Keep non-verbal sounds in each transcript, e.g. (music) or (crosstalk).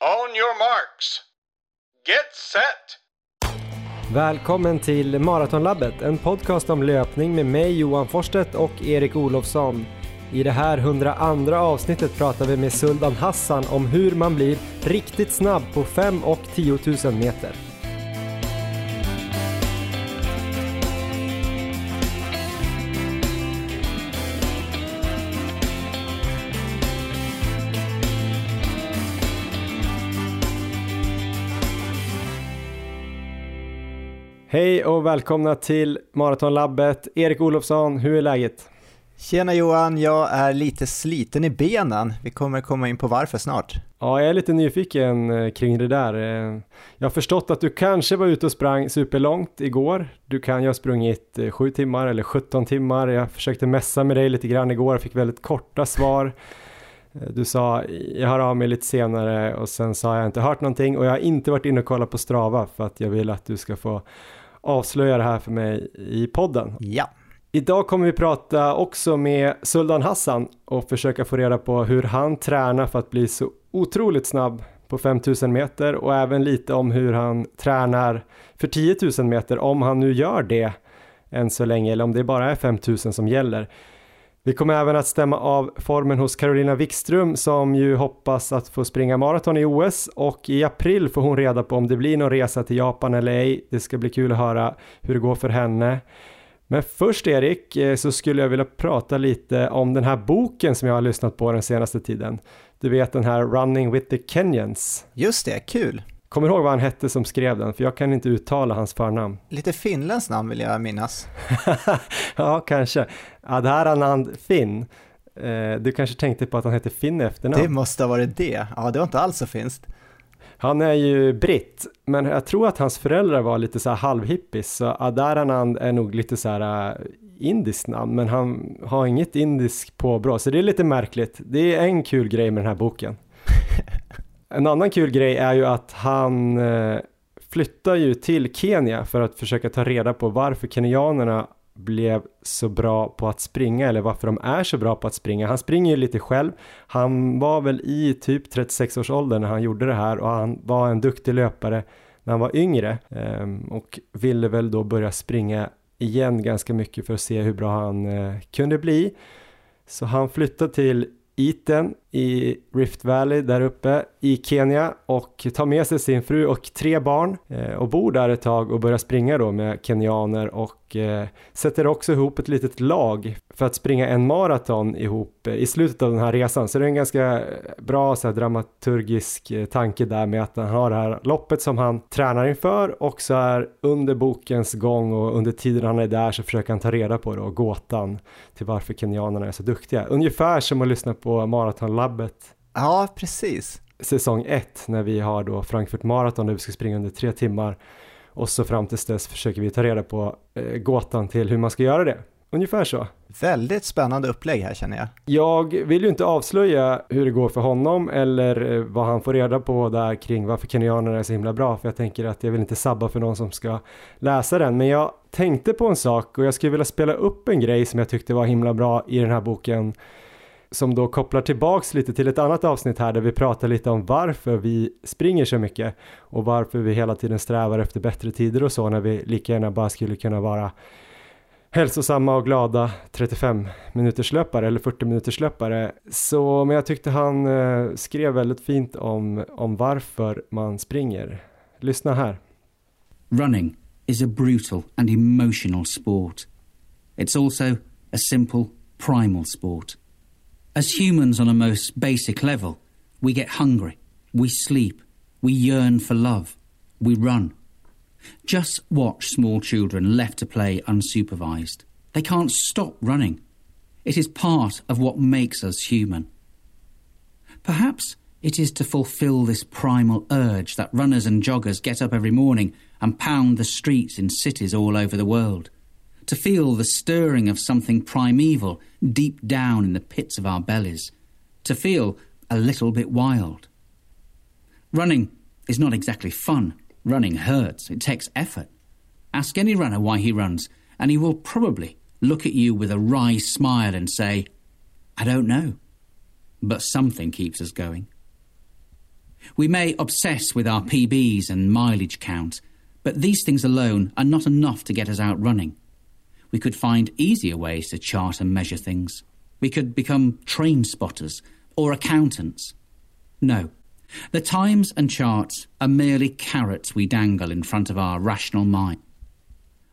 On your marks. Get set! Välkommen till Maratonlabbet, en podcast om löpning med mig Johan Forsstedt och Erik Olofsson. I det här 102 avsnittet pratar vi med Suldan Hassan om hur man blir riktigt snabb på 5 och 10 000 meter. Hej och välkomna till Maratonlabbet. Erik Olofsson, hur är läget? Tjena Johan, jag är lite sliten i benen. Vi kommer komma in på varför snart. Ja, jag är lite nyfiken eh, kring det där. Eh, jag har förstått att du kanske var ute och sprang superlångt igår. Du kan ju ha sprungit 7 eh, timmar eller 17 timmar. Jag försökte messa med dig lite grann igår och fick väldigt korta svar. Du sa jag hör av mig lite senare och sen sa jag inte hört någonting och jag har inte varit inne och kollat på Strava för att jag vill att du ska få avslöja det här för mig i podden. Ja. Idag kommer vi prata också med Suldan Hassan och försöka få reda på hur han tränar för att bli så otroligt snabb på 5000 meter och även lite om hur han tränar för 10 000 meter om han nu gör det än så länge eller om det bara är 5000 som gäller. Vi kommer även att stämma av formen hos Carolina Wikström som ju hoppas att få springa maraton i OS och i april får hon reda på om det blir någon resa till Japan eller ej. Det ska bli kul att höra hur det går för henne. Men först Erik eh, så skulle jag vilja prata lite om den här boken som jag har lyssnat på den senaste tiden. Du vet den här Running with the Kenyans. Just det, kul. Kommer du ihåg vad han hette som skrev den? För jag kan inte uttala hans förnamn. Lite finländskt namn vill jag minnas. (laughs) ja, kanske. Adharanand Finn. Eh, du kanske tänkte på att han hette Finn efternamn? Det måste ha varit det. Ja, det var inte alls så finskt. Han är ju britt, men jag tror att hans föräldrar var lite så här halvhippies, så Adharanand är nog lite så här uh, indiskt namn, men han har inget indiskt påbrå, så det är lite märkligt. Det är en kul grej med den här boken. (laughs) en annan kul grej är ju att han eh, flyttar ju till Kenya för att försöka ta reda på varför kenyanerna blev så bra på att springa eller varför de är så bra på att springa. Han springer ju lite själv. Han var väl i typ 36 års ålder när han gjorde det här och han var en duktig löpare när han var yngre ehm, och ville väl då börja springa igen ganska mycket för att se hur bra han eh, kunde bli. Så han flyttade till Iten i Rift Valley där uppe i Kenya och tar med sig sin fru och tre barn eh, och bor där ett tag och börjar springa då med kenyaner och eh, sätter också ihop ett litet lag för att springa en maraton ihop eh, i slutet av den här resan. Så det är en ganska eh, bra så här, dramaturgisk eh, tanke där med att han har det här loppet som han tränar inför och så är under bokens gång och under tiden han är där så försöker han ta reda på då, gåtan till varför kenyanerna är så duktiga. Ungefär som att lyssna på maraton Maratonlabbet. Ja, precis. Säsong 1 när vi har då Frankfurt Marathon där vi ska springa under tre timmar och så fram tills dess försöker vi ta reda på eh, gåtan till hur man ska göra det. Ungefär så. Väldigt spännande upplägg här känner jag. Jag vill ju inte avslöja hur det går för honom eller eh, vad han får reda på där kring varför kenyanerna är så himla bra för jag tänker att jag vill inte sabba för någon som ska läsa den men jag tänkte på en sak och jag skulle vilja spela upp en grej som jag tyckte var himla bra i den här boken som då kopplar tillbaks lite till ett annat avsnitt här där vi pratar lite om varför vi springer så mycket och varför vi hela tiden strävar efter bättre tider och så när vi lika gärna bara skulle kunna vara hälsosamma och glada 35 minuters löpare eller 40 minuters löpare. Så men jag tyckte han eh, skrev väldigt fint om, om varför man springer. Lyssna här. Running is a brutal and emotional sport. It's also a simple primal sport. As humans on a most basic level, we get hungry, we sleep, we yearn for love, we run. Just watch small children left to play unsupervised. They can't stop running. It is part of what makes us human. Perhaps it is to fulfill this primal urge that runners and joggers get up every morning and pound the streets in cities all over the world to feel the stirring of something primeval deep down in the pits of our bellies, to feel a little bit wild. Running is not exactly fun. Running hurts, it takes effort. Ask any runner why he runs, and he will probably look at you with a wry smile and say, I don't know, but something keeps us going. We may obsess with our PBs and mileage count, but these things alone are not enough to get us out running. We could find easier ways to chart and measure things. We could become train spotters or accountants. No, the times and charts are merely carrots we dangle in front of our rational mind,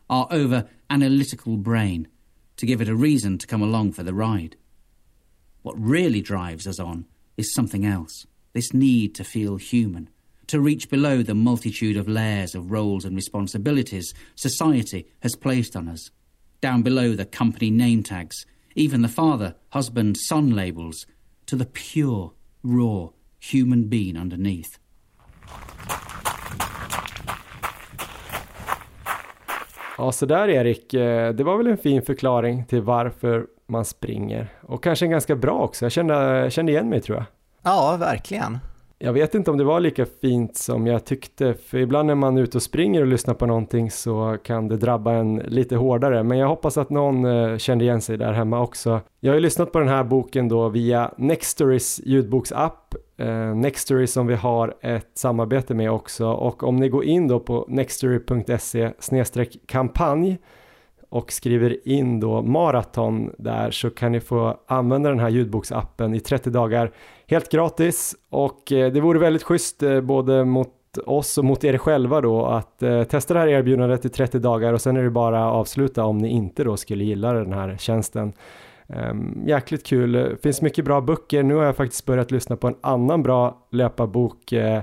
our over analytical brain, to give it a reason to come along for the ride. What really drives us on is something else this need to feel human, to reach below the multitude of layers of roles and responsibilities society has placed on us, down below the company name tags, even the father, husband, son labels, to the pure, raw human being underneath. Ja, så där Erik, eh, det var väl en fin förklaring till varför man springer. Och kanske en ganska bra också, jag kände, kände igen mig tror jag. Ja, verkligen. Jag vet inte om det var lika fint som jag tyckte, för ibland när man är ute och springer och lyssnar på någonting så kan det drabba en lite hårdare, men jag hoppas att någon eh, kände igen sig där hemma också. Jag har ju lyssnat på den här boken då via Nextorys ljudboksapp, eh, Nextory som vi har ett samarbete med också. Och om ni går in då på nextory.se kampanj och skriver in då maraton där så kan ni få använda den här ljudboksappen i 30 dagar helt gratis och eh, det vore väldigt schysst eh, både mot oss och mot er själva då att eh, testa det här erbjudandet i 30 dagar och sen är det bara att avsluta om ni inte då skulle gilla den här tjänsten. Ehm, jäkligt kul, finns mycket bra böcker. Nu har jag faktiskt börjat lyssna på en annan bra löparbok. Eh,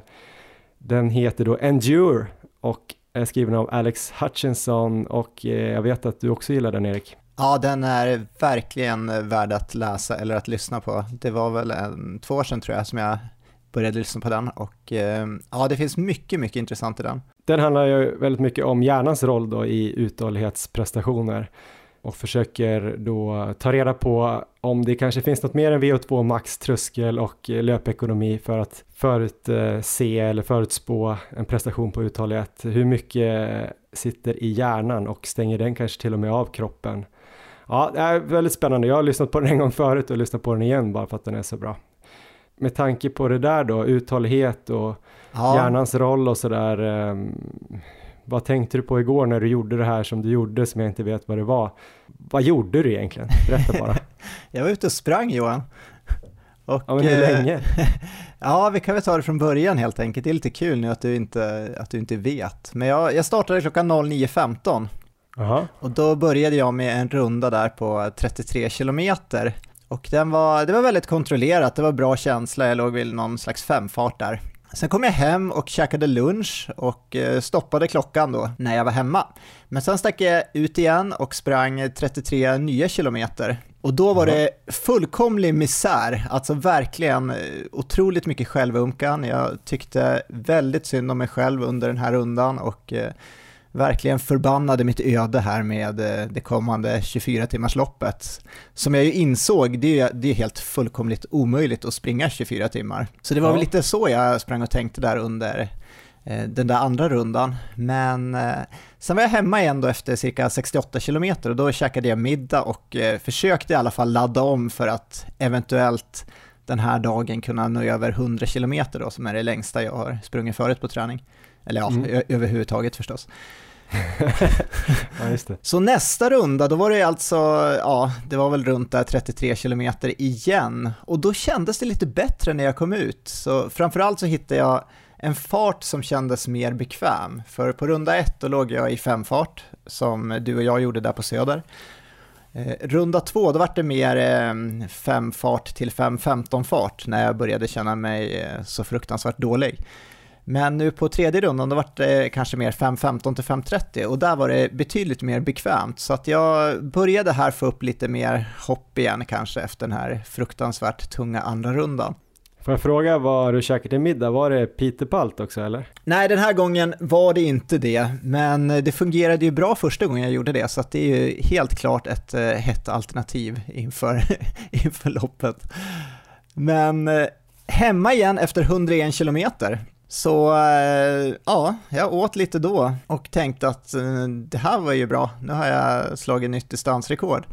den heter då Endure och är skriven av Alex Hutchinson och jag vet att du också gillar den Erik. Ja, den är verkligen värd att läsa eller att lyssna på. Det var väl en, två år sedan tror jag som jag började lyssna på den och eh, ja, det finns mycket, mycket intressant i den. Den handlar ju väldigt mycket om hjärnans roll då i uthållighetsprestationer och försöker då ta reda på om det kanske finns något mer än VO2 max, tröskel och löpekonomi för att förutse eller förutspå en prestation på uthållighet. Hur mycket sitter i hjärnan och stänger den kanske till och med av kroppen? Ja, det är väldigt spännande. Jag har lyssnat på den en gång förut och lyssnat på den igen bara för att den är så bra. Med tanke på det där då, uthållighet och ja. hjärnans roll och sådär. Um, vad tänkte du på igår när du gjorde det här som du gjorde som jag inte vet vad det var? Vad gjorde du egentligen? Berätta bara. (laughs) jag var ute och sprang Johan. Och, ja, men hur eh, länge? (laughs) ja, vi kan väl ta det från början helt enkelt. Det är lite kul nu att du inte, att du inte vet. Men jag, jag startade klockan 09.15 Aha. Och då började jag med en runda där på 33 kilometer. Och den var, det var väldigt kontrollerat, det var bra känsla, jag låg vid någon slags femfart där. Sen kom jag hem och käkade lunch och eh, stoppade klockan då när jag var hemma. Men sen stack jag ut igen och sprang 33 nya kilometer. Och då var det fullkomlig misär, alltså verkligen eh, otroligt mycket självömkan. Jag tyckte väldigt synd om mig själv under den här rundan och eh, verkligen förbannade mitt öde här med eh, det kommande 24 timmars loppet. Som jag ju insåg, det är, det är helt fullkomligt omöjligt att springa 24 timmar. Så det var ja. väl lite så jag sprang och tänkte där under eh, den där andra rundan. Men eh, sen var jag hemma igen då efter cirka 68 kilometer och då käkade jag middag och försökte i alla fall ladda om för att eventuellt den här dagen kunna nå över 100 kilometer då som är det längsta jag har sprungit förut på träning. Eller ja, mm. överhuvudtaget förstås. (laughs) ja, just det. Så nästa runda, då var det alltså, ja, det var väl runt där 33 kilometer igen. Och då kändes det lite bättre när jag kom ut. Så framförallt så hittade jag en fart som kändes mer bekväm. För på runda ett då låg jag i femfart, som du och jag gjorde där på Söder. Eh, runda två, då var det mer eh, femfart till 5.15 fart när jag började känna mig eh, så fruktansvärt dålig. Men nu på tredje rundan då var det kanske mer 5.15 till 5.30 och där var det betydligt mer bekvämt. Så att jag började här få upp lite mer hopp igen kanske efter den här fruktansvärt tunga andra rundan. Får jag fråga vad du käkade till middag? Var det Peter Palt också eller? Nej, den här gången var det inte det, men det fungerade ju bra första gången jag gjorde det, så att det är ju helt klart ett eh, hett alternativ inför, (laughs) inför loppet. Men eh, hemma igen efter 101 kilometer så eh, ja, jag åt lite då och tänkte att eh, det här var ju bra, nu har jag slagit nytt distansrekord.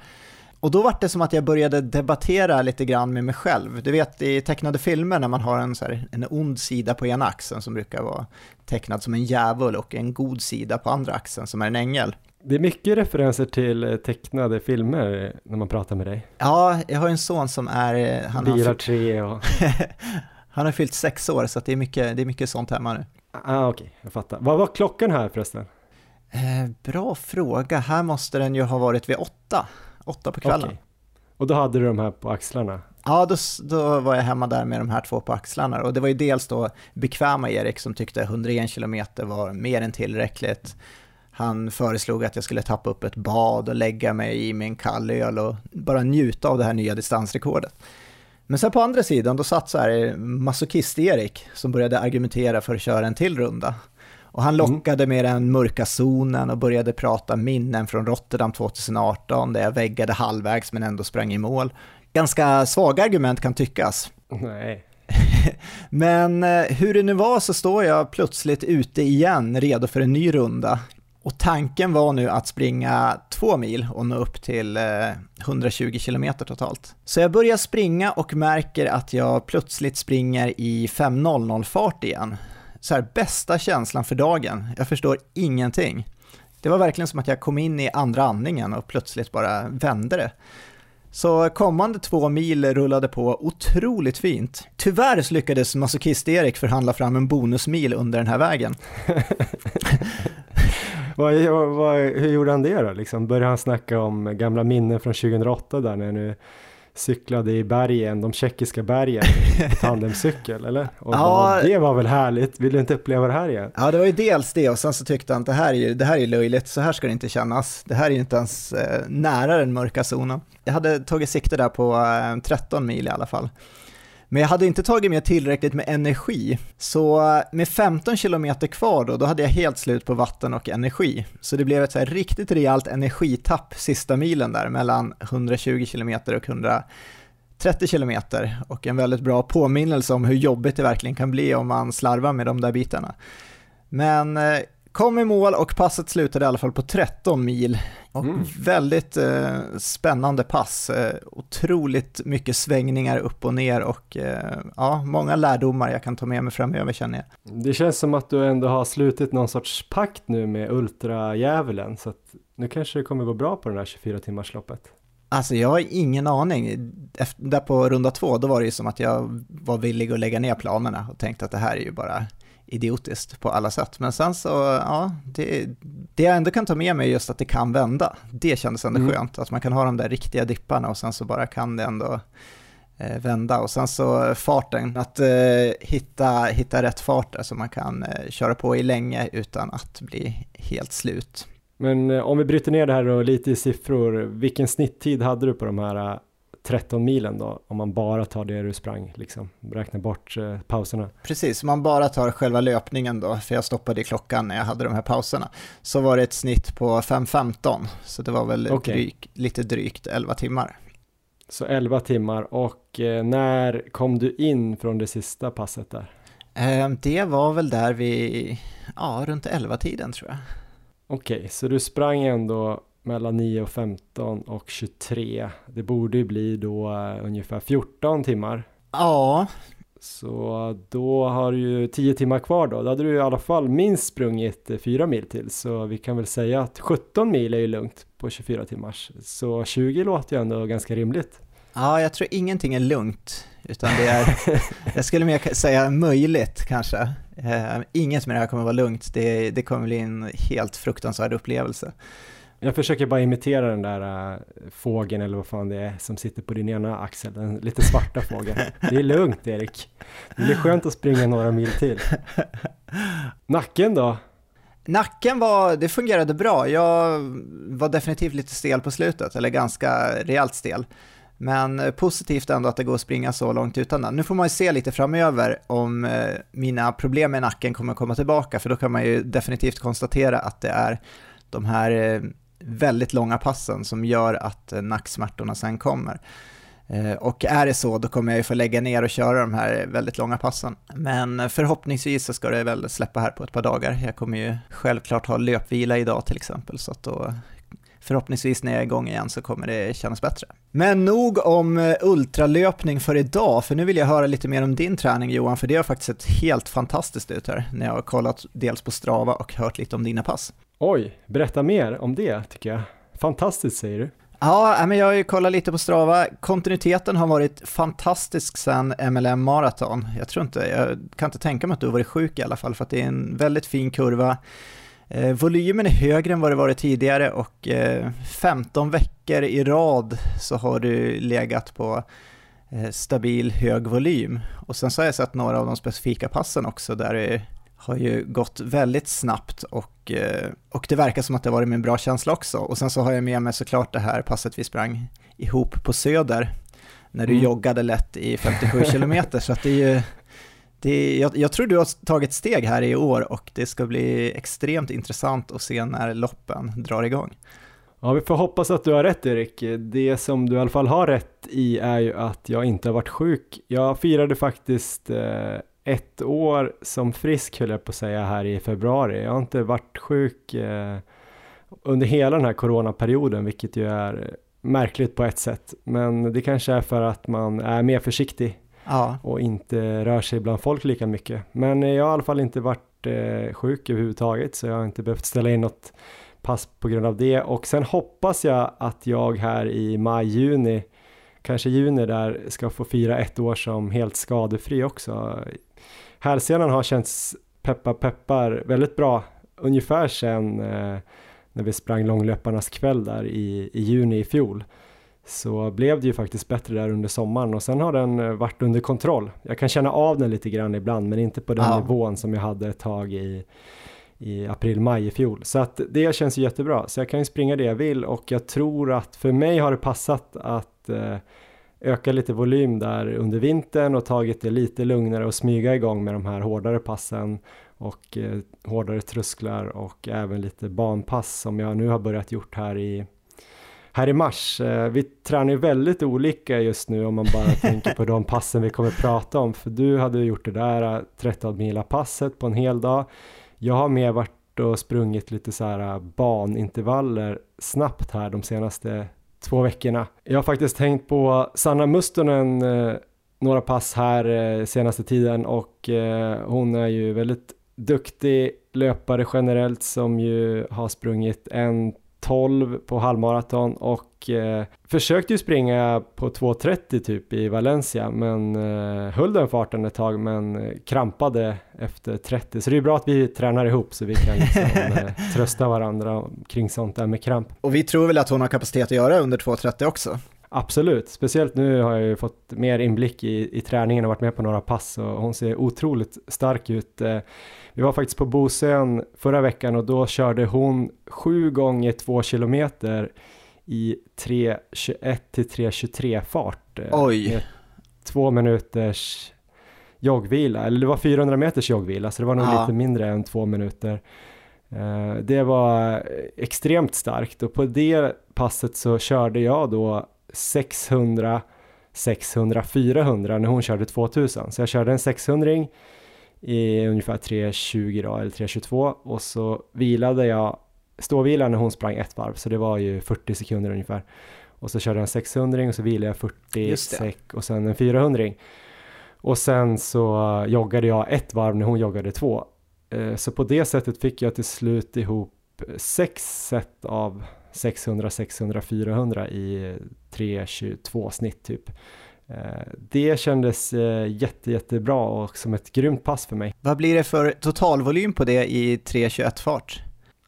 Och då var det som att jag började debattera lite grann med mig själv. Du vet i tecknade filmer när man har en, så här, en ond sida på ena axeln som brukar vara tecknad som en djävul och en god sida på andra axeln som är en ängel. Det är mycket referenser till eh, tecknade filmer när man pratar med dig. Ja, jag har en son som är... Han Bilar tre och... (laughs) han har fyllt sex år så det, är mycket, det är mycket sånt hemma nu. Ah, Okej, okay, jag fattar. Vad var klockan här förresten? Eh, bra fråga. Här måste den ju ha varit vid åtta. Åtta på kvällen. Okay. Och då hade du de här på axlarna? Ja, då, då var jag hemma där med de här två på axlarna. Och det var ju dels då bekväma Erik som tyckte 101 km var mer än tillräckligt. Han föreslog att jag skulle tappa upp ett bad och lägga mig i min kall öl och bara njuta av det här nya distansrekordet. Men sen på andra sidan, då satt så här masochist-Erik som började argumentera för att köra en till runda. Och han mm. lockade med den mörka zonen och började prata minnen från Rotterdam 2018 där jag väggade halvvägs men ändå sprang i mål. Ganska svaga argument kan tyckas. Nej. (laughs) men eh, hur det nu var så står jag plötsligt ute igen redo för en ny runda. Och tanken var nu att springa två mil och nå upp till eh, 120 km totalt. Så jag börjar springa och märker att jag plötsligt springer i 5.00 fart igen så här, bästa känslan för dagen. Jag förstår ingenting. Det var verkligen som att jag kom in i andra andningen och plötsligt bara vände det. Så kommande två mil rullade på otroligt fint. Tyvärr så lyckades masochist-Erik förhandla fram en bonusmil under den här vägen. (laughs) vad, vad, hur gjorde han det då? Liksom, började han snacka om gamla minnen från 2008 där när nu cyklade i bergen, de tjeckiska bergen, (laughs) tandemcykel eller? Och ja, det var väl härligt, vill du inte uppleva det här igen? Ja, det var ju dels det och sen så tyckte han att det här är ju det här är löjligt, så här ska det inte kännas. Det här är ju inte ens eh, nära den mörka zonen. Jag hade tagit sikte där på eh, 13 mil i alla fall. Men jag hade inte tagit med tillräckligt med energi, så eh, med 15 km kvar då, då hade jag helt slut på vatten och energi. Så det blev ett så här riktigt rejält energitapp sista milen där mellan 120 km och 130 km och en väldigt bra påminnelse om hur jobbigt det verkligen kan bli om man slarvar med de där bitarna. Men eh, kom i mål och passet slutade i alla fall på 13 mil. Och mm. Väldigt eh, spännande pass, eh, otroligt mycket svängningar upp och ner och eh, ja, många lärdomar jag kan ta med mig framöver känner jag. Det känns som att du ändå har slutit någon sorts pakt nu med ultrajävulen så att nu kanske det kommer gå bra på det här 24 timmars loppet. Alltså jag har ingen aning. Efter, där på runda två, då var det ju som att jag var villig att lägga ner planerna och tänkte att det här är ju bara idiotiskt på alla sätt. Men sen så, ja, det, det jag ändå kan ta med mig är just att det kan vända. Det kändes ändå mm. skönt, att man kan ha de där riktiga dipparna och sen så bara kan det ändå eh, vända. Och sen så farten, att eh, hitta, hitta rätt fart där så man kan eh, köra på i länge utan att bli helt slut. Men eh, om vi bryter ner det här då lite i siffror, vilken snitttid hade du på de här 13 milen då, om man bara tar det du sprang, liksom, räknar bort eh, pauserna. Precis, om man bara tar själva löpningen då, för jag stoppade i klockan när jag hade de här pauserna, så var det ett snitt på 5.15, så det var väl okay. dryg, lite drygt 11 timmar. Så 11 timmar, och eh, när kom du in från det sista passet där? Eh, det var väl där vid, ja, runt 11-tiden tror jag. Okej, okay, så du sprang ändå mellan 9 och 15 och 23. Det borde ju bli då uh, ungefär 14 timmar. Ja. Så då har du ju 10 timmar kvar då. Då hade du i alla fall minst sprungit 4 mil till. Så vi kan väl säga att 17 mil är ju lugnt på 24 timmars. Så 20 låter ju ändå ganska rimligt. Ja, jag tror ingenting är lugnt, utan det är, (laughs) jag skulle mer säga möjligt kanske. Eh, inget med det här kommer vara lugnt, det, det kommer bli en helt fruktansvärd upplevelse. Jag försöker bara imitera den där äh, fågeln eller vad fan det är som sitter på din ena axel, den lite svarta fågeln. Det är lugnt Erik. Det blir skönt att springa några mil till. Nacken då? Nacken var, det fungerade bra. Jag var definitivt lite stel på slutet, eller ganska rejält stel. Men eh, positivt ändå att det går att springa så långt utan den. Nu får man ju se lite framöver om eh, mina problem med nacken kommer komma tillbaka, för då kan man ju definitivt konstatera att det är de här eh, väldigt långa passen som gör att eh, nacksmärtorna sen kommer. Eh, och är det så, då kommer jag ju få lägga ner och köra de här väldigt långa passen. Men eh, förhoppningsvis så ska det väl släppa här på ett par dagar. Jag kommer ju självklart ha löpvila idag till exempel, så att då förhoppningsvis när jag är igång igen så kommer det kännas bättre. Men nog om eh, ultralöpning för idag, för nu vill jag höra lite mer om din träning Johan, för det har faktiskt sett helt fantastiskt ut här när jag har kollat dels på Strava och hört lite om dina pass. Oj, berätta mer om det tycker jag. Fantastiskt säger du. Ja, men jag har ju kollat lite på Strava. Kontinuiteten har varit fantastisk sedan MLM Marathon. Jag tror inte, jag kan inte tänka mig att du har varit sjuk i alla fall, för att det är en väldigt fin kurva. Eh, volymen är högre än vad det varit tidigare och eh, 15 veckor i rad så har du legat på eh, stabil hög volym. Och sen så har jag sett några av de specifika passen också där det har ju gått väldigt snabbt och, eh, och det verkar som att det varit med en bra känsla också. Och sen så har jag med mig såklart det här passet vi sprang ihop på Söder när du mm. joggade lätt i 57 kilometer. Så att det är ju, det jag, jag, tror du har tagit steg här i år och det ska bli extremt intressant att se när loppen drar igång. Ja, vi får hoppas att du har rätt Erik. Det som du i alla fall har rätt i är ju att jag inte har varit sjuk. Jag firade faktiskt eh, ett år som frisk höll jag på att säga här i februari. Jag har inte varit sjuk eh, under hela den här coronaperioden, vilket ju är märkligt på ett sätt. Men det kanske är för att man är mer försiktig ja. och inte rör sig bland folk lika mycket. Men jag har i alla fall inte varit eh, sjuk överhuvudtaget, så jag har inte behövt ställa in något pass på grund av det. Och sen hoppas jag att jag här i maj-juni kanske juni där ska få fira ett år som helt skadefri också. Hälsenan har känts peppar peppar väldigt bra ungefär sen eh, när vi sprang långlöparnas kväll där i, i juni i fjol så blev det ju faktiskt bättre där under sommaren och sen har den eh, varit under kontroll. Jag kan känna av den lite grann ibland men inte på den ja. nivån som jag hade ett tag i, i april-maj i fjol. Så att det känns jättebra. Så jag kan ju springa det jag vill och jag tror att för mig har det passat att eh, öka lite volym där under vintern och tagit det lite lugnare och smyga igång med de här hårdare passen och eh, hårdare trösklar och även lite banpass som jag nu har börjat gjort här i här i mars. Eh, vi tränar ju väldigt olika just nu om man bara (laughs) tänker på de passen vi kommer prata om. För du hade gjort det där 13 mila passet på en hel dag. Jag har mer varit och sprungit lite så här banintervaller snabbt här de senaste två veckorna. Jag har faktiskt tänkt på Sanna Mustonen eh, några pass här eh, senaste tiden och eh, hon är ju väldigt duktig löpare generellt som ju har sprungit en 12 på halvmaraton och eh, försökte ju springa på 2.30 typ i Valencia men eh, höll den farten ett tag men eh, krampade efter 30 så det är bra att vi tränar ihop så vi kan liksom, (laughs) eh, trösta varandra kring sånt där med kramp. Och vi tror väl att hon har kapacitet att göra under 2.30 också? Absolut, speciellt nu har jag ju fått mer inblick i, i träningen och varit med på några pass och hon ser otroligt stark ut. Vi var faktiskt på Bosön förra veckan och då körde hon sju gånger två kilometer i 3.21 till 3.23 fart. Eh, Oj! Två minuters joggvila, eller det var 400 meters joggvila så det var nog ja. lite mindre än två minuter. Eh, det var extremt starkt och på det passet så körde jag då 600, 600, 400 när hon körde 2000. Så jag körde en 600 i ungefär 3.20 då, eller 3.22 och så vilade jag ståvila när hon sprang ett varv, så det var ju 40 sekunder ungefär. Och så körde jag en 600 och så vilade jag 40 säck och sen en 400 Och sen så joggade jag ett varv när hon joggade två. Eh, så på det sättet fick jag till slut ihop sex set av 600, 600, 400 i 3.22 snitt typ. Eh, det kändes eh, jätte, jättebra och som ett grymt pass för mig. Vad blir det för totalvolym på det i 3.21 fart?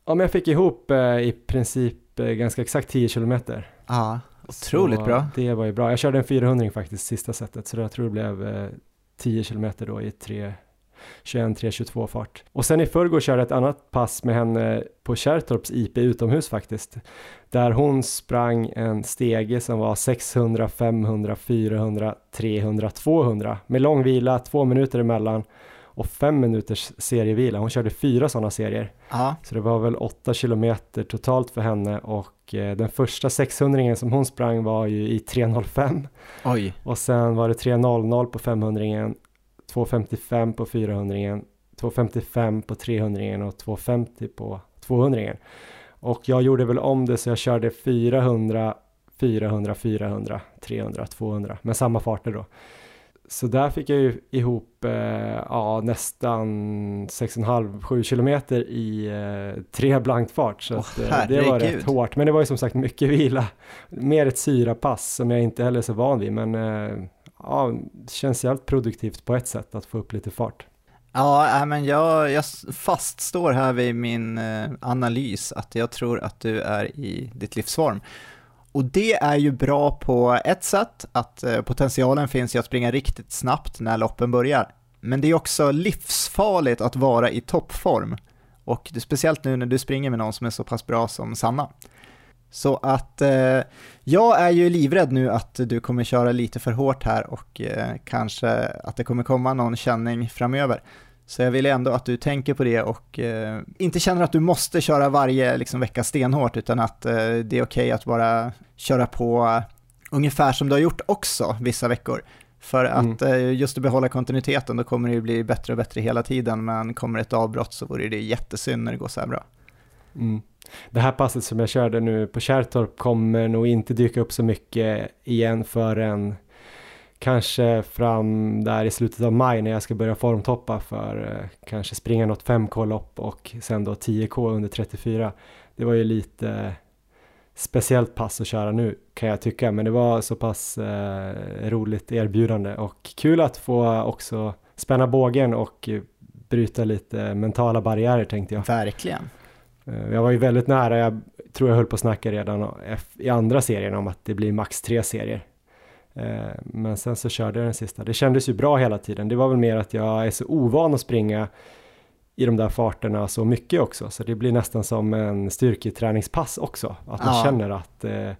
Ja, men jag fick ihop eh, i princip ganska exakt 10 kilometer. Ja, otroligt så bra. Det var ju bra. Jag körde en 400 faktiskt sista sättet, så jag tror det blev 10 kilometer då i 3 21-22 fart. Och sen i förrgår körde jag ett annat pass med henne på Kärrtorps IP utomhus faktiskt. Där hon sprang en stege som var 600, 500, 400, 300, 200 med lång vila, två minuter emellan och fem minuters serievila. Hon körde fyra sådana serier. Aha. Så det var väl åtta kilometer totalt för henne och eh, den första 600 som hon sprang var ju i 3.05. Oj. Och sen var det 3.00 på 500 255 på 400 255 på 300 och 250 på 200 Och jag gjorde väl om det så jag körde 400, 400, 400, 300, 200 med samma farter då. Så där fick jag ju ihop eh, ja, nästan 6,5-7 kilometer i eh, tre blankt fart. Så oh, att, eh, det var rätt hårt. Men det var ju som sagt mycket vila. Mer ett syrapass som jag inte heller är så van vid. Men eh, ja, det känns jävligt produktivt på ett sätt att få upp lite fart. Ja, men jag, jag faststår här vid min eh, analys att jag tror att du är i ditt livsform. Och det är ju bra på ett sätt, att eh, potentialen finns i att springa riktigt snabbt när loppen börjar. Men det är också livsfarligt att vara i toppform. Och speciellt nu när du springer med någon som är så pass bra som Sanna. Så att eh, jag är ju livrädd nu att du kommer köra lite för hårt här och eh, kanske att det kommer komma någon känning framöver. Så jag vill ändå att du tänker på det och eh, inte känner att du måste köra varje liksom, vecka stenhårt utan att eh, det är okej okay att bara köra på ungefär som du har gjort också vissa veckor. För mm. att mm. just att behålla kontinuiteten, då kommer det ju bli bättre och bättre hela tiden, men kommer ett avbrott så vore det jättesynd när det går så här bra. Mm. Det här passet som jag körde nu på Kärrtorp kommer nog inte dyka upp så mycket igen förrän kanske fram där i slutet av maj när jag ska börja formtoppa för eh, kanske springa något 5K-lopp och sen då 10K under 34. Det var ju lite speciellt pass att köra nu kan jag tycka, men det var så pass eh, roligt erbjudande och kul att få också spänna bågen och bryta lite mentala barriärer tänkte jag. Verkligen. Eh, jag var ju väldigt nära, jag tror jag höll på att snacka redan i andra serien om att det blir max tre serier. Eh, men sen så körde jag den sista. Det kändes ju bra hela tiden. Det var väl mer att jag är så ovan att springa i de där farterna så mycket också, så det blir nästan som en styrketräningspass också. Att man ja. känner att eh,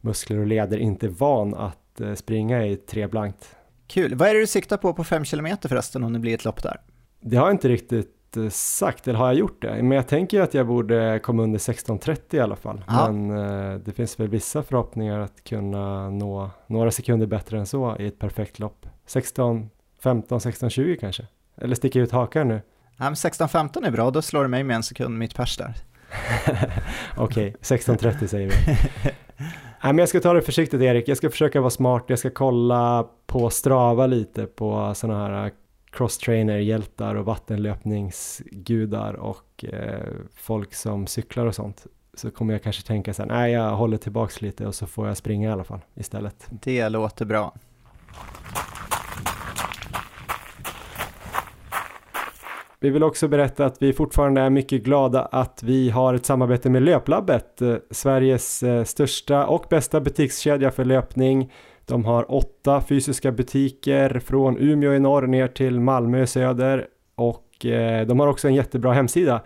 muskler och leder inte är van att springa i tre blankt. Kul. Vad är det du siktar på på fem kilometer förresten om det blir ett lopp där? Det har jag inte riktigt sagt, eller har jag gjort det? Men jag tänker att jag borde komma under 16.30 i alla fall. Ja. Men eh, det finns väl vissa förhoppningar att kunna nå några sekunder bättre än så i ett perfekt lopp. 16, 15, 16, 20 kanske? Eller sticker jag ut hakan nu? Ja, men 16-15 är bra, då slår du mig med en sekund mitt pers där. (laughs) Okej, okay, 16.30 säger vi. (laughs) Nej, men jag ska ta det försiktigt Erik, jag ska försöka vara smart, jag ska kolla på Strava lite på sådana här crosstrainer-hjältar och vattenlöpningsgudar och eh, folk som cyklar och sånt så kommer jag kanske tänka så här, nej jag håller tillbaks lite och så får jag springa i alla fall istället. Det låter bra. Vi vill också berätta att vi fortfarande är mycket glada att vi har ett samarbete med Löplabbet, eh, Sveriges eh, största och bästa butikskedja för löpning de har åtta fysiska butiker från Umeå i norr ner till Malmö i söder och eh, de har också en jättebra hemsida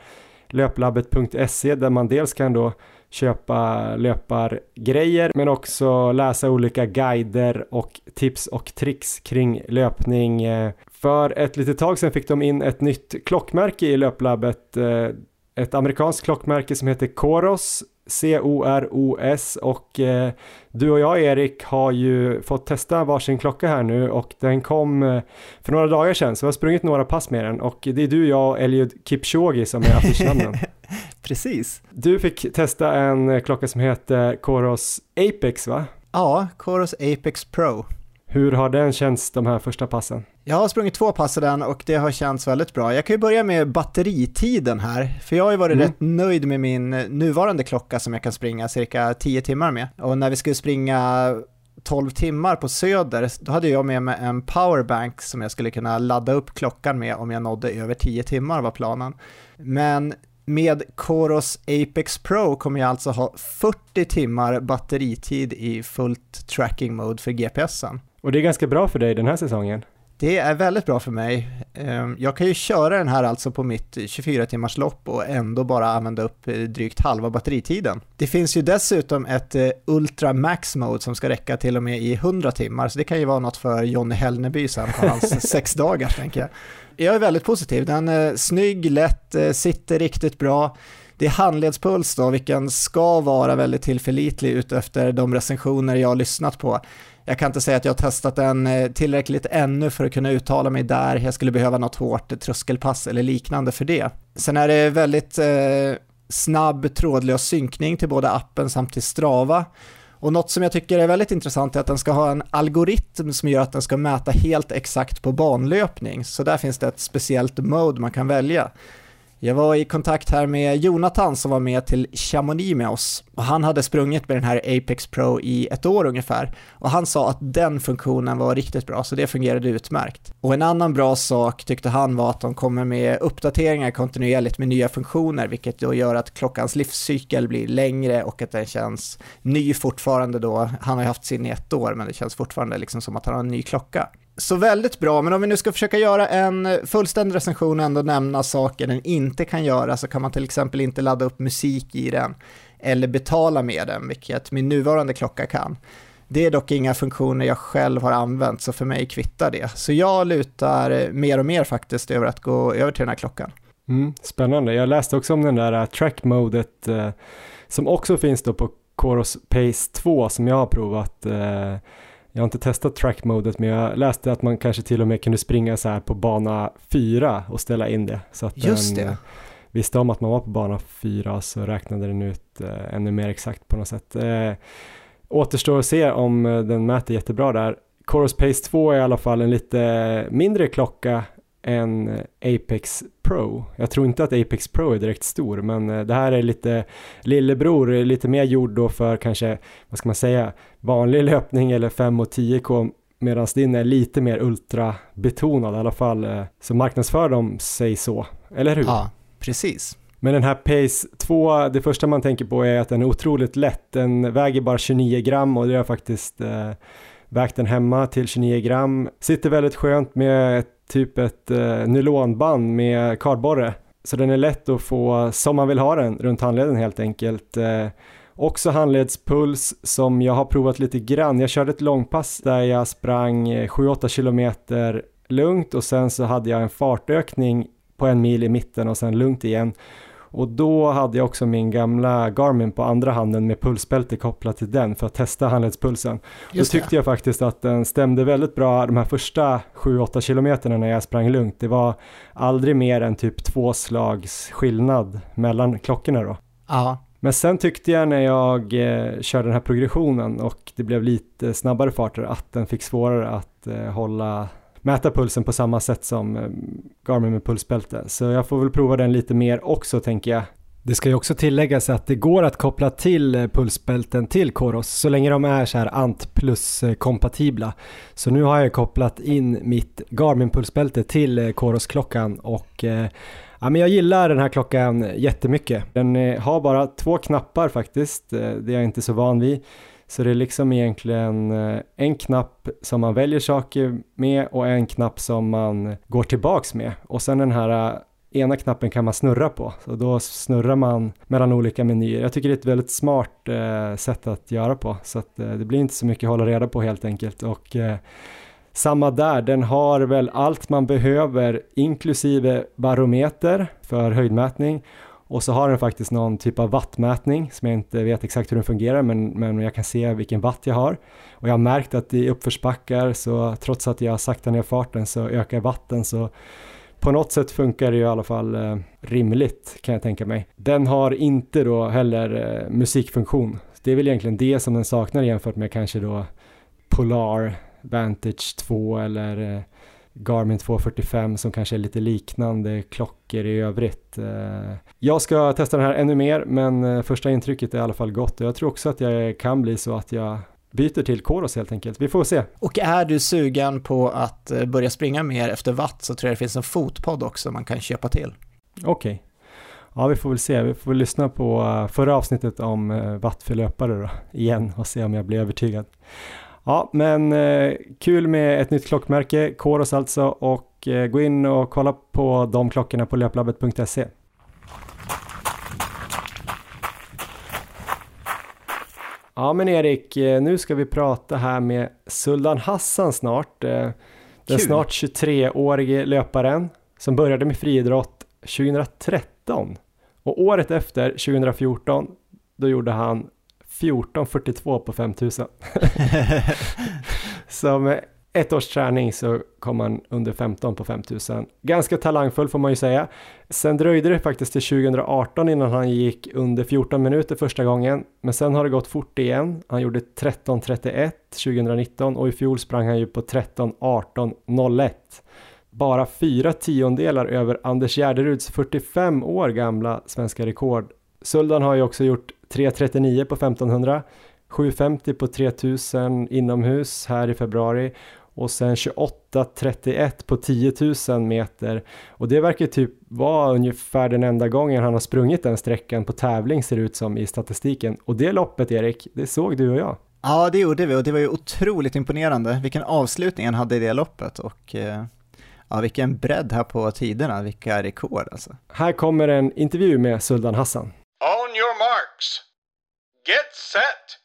löplabbet.se där man dels kan då köpa löpargrejer men också läsa olika guider och tips och tricks kring löpning. Eh, för ett litet tag sedan fick de in ett nytt klockmärke i löplabbet eh, ett amerikanskt klockmärke som heter Coros C-O-R-O-S och eh, du och jag Erik har ju fått testa varsin klocka här nu och den kom eh, för några dagar sedan så jag har sprungit några pass med den och det är du, jag och Eliud Kipchoge som är affischnamnen. (laughs) Precis. Du fick testa en eh, klocka som heter Coros Apex va? Ja, Coros Apex Pro. Hur har den känts de här första passen? Jag har sprungit två pass i den och det har känts väldigt bra. Jag kan ju börja med batteritiden här, för jag har ju varit mm. rätt nöjd med min nuvarande klocka som jag kan springa cirka 10 timmar med. Och när vi skulle springa 12 timmar på Söder, då hade jag med mig en powerbank som jag skulle kunna ladda upp klockan med om jag nådde över 10 timmar var planen. Men med Coros Apex Pro kommer jag alltså ha 40 timmar batteritid i fullt tracking mode för GPSen. Och det är ganska bra för dig den här säsongen? Det är väldigt bra för mig. Ehm, jag kan ju köra den här alltså på mitt 24 timmars lopp och ändå bara använda upp eh, drygt halva batteritiden. Det finns ju dessutom ett eh, Ultra Max Mode som ska räcka till och med i 100 timmar, så det kan ju vara något för Jonny Hellneby sen på hans (laughs) sex dagar tänker jag. Jag är väldigt positiv, den är snygg, lätt, eh, sitter riktigt bra. Det är handledspuls då, vilken ska vara väldigt tillförlitlig utefter de recensioner jag har lyssnat på. Jag kan inte säga att jag har testat den eh, tillräckligt ännu för att kunna uttala mig där. Jag skulle behöva något hårt tröskelpass eller liknande för det. Sen är det väldigt eh, snabb trådlös synkning till både appen samt till Strava. Och något som jag tycker är väldigt intressant är att den ska ha en algoritm som gör att den ska mäta helt exakt på banlöpning. Så där finns det ett speciellt mode man kan välja. Jag var i kontakt här med Jonathan som var med till Chamonix med oss och han hade sprungit med den här Apex Pro i ett år ungefär och han sa att den funktionen var riktigt bra så det fungerade utmärkt. Och en annan bra sak tyckte han var att de kommer med uppdateringar kontinuerligt med nya funktioner vilket då gör att klockans livscykel blir längre och att den känns ny fortfarande då. Han har ju haft sin i ett år men det känns fortfarande liksom som att han har en ny klocka. Så väldigt bra, men om vi nu ska försöka göra en fullständig recension och ändå nämna saker den inte kan göra så kan man till exempel inte ladda upp musik i den eller betala med den, vilket min nuvarande klocka kan. Det är dock inga funktioner jag själv har använt, så för mig kvittar det. Så jag lutar mer och mer faktiskt över att gå över till den här klockan. Mm, spännande. Jag läste också om den där äh, track-modet äh, som också finns då på Coros Pace 2 som jag har provat. Eh, jag har inte testat track-modet men jag läste att man kanske till och med kunde springa så här på bana 4 och ställa in det. Så att Just den, det. visste om att man var på bana 4 så räknade den ut eh, ännu mer exakt på något sätt. Eh, återstår att se om eh, den mäter jättebra där. Coros Pace 2 är i alla fall en lite mindre klocka än Apex Pro. Jag tror inte att Apex Pro är direkt stor, men eh, det här är lite lillebror, lite mer gjord då för kanske, vad ska man säga, vanlig löpning eller 5 och 10K medan din är lite mer ultrabetonad i alla fall, eh, så marknadsför de sig så, eller hur? Ja, precis. Men den här Pace 2, det första man tänker på är att den är otroligt lätt, den väger bara 29 gram och det har faktiskt eh, vägt den hemma till 29 gram, sitter väldigt skönt med typ ett eh, nylonband med kardborre. Så den är lätt att få som man vill ha den runt handleden helt enkelt. Eh, också handledspuls som jag har provat lite grann. Jag körde ett långpass där jag sprang eh, 7-8 kilometer lugnt och sen så hade jag en fartökning på en mil i mitten och sen lugnt igen. Och då hade jag också min gamla Garmin på andra handen med pulsbälte kopplat till den för att testa handledspulsen. Just då tyckte det. jag faktiskt att den stämde väldigt bra de här första 7-8 kilometerna när jag sprang lugnt. Det var aldrig mer än typ två slags skillnad mellan klockorna då. Ja. Men sen tyckte jag när jag eh, körde den här progressionen och det blev lite snabbare farter att den fick svårare att eh, hålla mäta pulsen på samma sätt som eh, Garmin med pulsbälte. Så jag får väl prova den lite mer också tänker jag. Det ska ju också tilläggas att det går att koppla till eh, pulsbälten till Coros så länge de är så här Ant plus-kompatibla. Eh, så nu har jag kopplat in mitt Garmin-pulsbälte till Coros-klockan och Ja, men jag gillar den här klockan jättemycket. Den har bara två knappar faktiskt, det är jag inte så van vid. Så det är liksom egentligen eh, en knapp som man väljer saker med och en knapp som man går tillbaks med. Och sen den här eh, ena knappen kan man snurra på, så då snurrar man mellan olika menyer. Jag tycker det är ett väldigt smart eh, sätt att göra på, så att eh, det blir inte så mycket att hålla reda på helt enkelt. Och eh, samma där, den har väl allt man behöver inklusive barometer för höjdmätning och så har den faktiskt någon typ av wattmätning som jag inte vet exakt hur den fungerar men, men jag kan se vilken watt jag har. Och jag har märkt att i uppförsbackar så trots att jag saktar ner farten så ökar vatten så på något sätt funkar det i alla fall eh, rimligt kan jag tänka mig. Den har inte då heller eh, musikfunktion. Det är väl egentligen det som den saknar jämfört med kanske då Polar Vantage 2 eller eh, Garmin 245 som kanske är lite liknande klockor i övrigt. Eh, jag ska testa den här ännu mer men eh, första intrycket är i alla fall gott och jag tror också att jag kan bli så att jag byter till Koros helt enkelt. Vi får se. Och är du sugen på att eh, börja springa mer efter watt så tror jag det finns en fotpodd också man kan köpa till. Okej. Okay. Ja, vi får väl se. Vi får väl lyssna på förra avsnittet om watt för löpare då, igen och se om jag blir övertygad. Ja, men eh, kul med ett nytt klockmärke, Coros alltså, och eh, gå in och kolla på de klockorna på löplabbet.se. Ja men Erik, eh, nu ska vi prata här med Suldan Hassan snart. Eh, den Kul. snart 23-årige löparen som började med friidrott 2013. Och året efter, 2014, då gjorde han 14.42 på 5000. (laughs) Som ett års träning så kom han under 15 på 5000. Ganska talangfull får man ju säga. Sen dröjde det faktiskt till 2018 innan han gick under 14 minuter första gången. Men sen har det gått fort igen. Han gjorde 13.31 2019 och i fjol sprang han ju på 13.18.01. Bara fyra tiondelar över Anders Gärderuds 45 år gamla svenska rekord. Suldan har ju också gjort 3.39 på 1500 7.50 på 3000 inomhus här i februari och sen 28.31 på 10 000 meter och det verkar typ vara ungefär den enda gången han har sprungit den sträckan på tävling ser det ut som i statistiken och det loppet Erik, det såg du och jag. Ja, det gjorde vi och det var ju otroligt imponerande vilken avslutning han hade i det loppet och eh, ja, vilken bredd här på tiderna, vilka rekord alltså. Här kommer en intervju med Suldan Hassan. On your marks. Get set.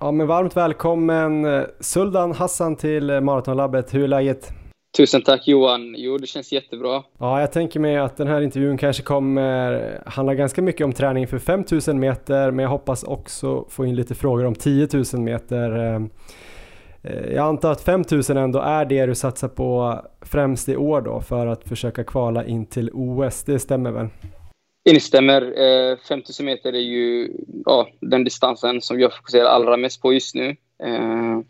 Ja, men varmt välkommen eh, Suldan Hassan till eh, Maratonlabbet. Hur är läget? Tusen tack Johan. Jo, det känns jättebra. Ja, jag tänker mig att den här intervjun kanske kommer handla ganska mycket om träning för 5000 meter, men jag hoppas också få in lite frågor om 10 000 meter. Eh, jag antar att 5000 ändå är det du satsar på främst i år då för att försöka kvala in till OS, det stämmer väl? Instämmer. Eh, 5000 meter är ju ja, den distansen som jag fokuserar allra mest på just nu. Eh,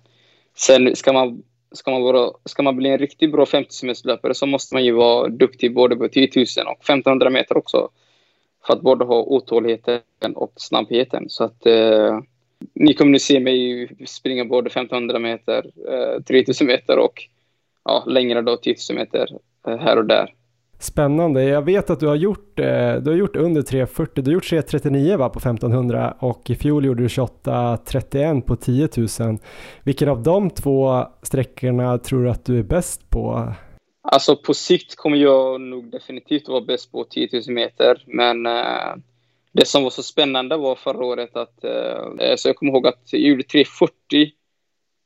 sen ska man, ska, man vara, ska man bli en riktigt bra 50 meterslöpare så måste man ju vara duktig både på 10 000 och 1500 meter också. För att både ha otåligheten och snabbheten. Så att eh, ni kommer nu se mig springa både 1500 meter, eh, 3000 meter och ja, längre då 10 000 meter eh, här och där. Spännande. Jag vet att du har gjort, eh, du har gjort under 3.40. Du har gjort 3.39 va, på 1500 och i fjol gjorde du 28.31 på 10 000. Vilken av de två sträckorna tror du att du är bäst på? Alltså på sikt kommer jag nog definitivt vara bäst på 10 000 meter. Men eh, det som var så spännande var förra året att eh, så jag kommer ihåg att jag gjorde 3.40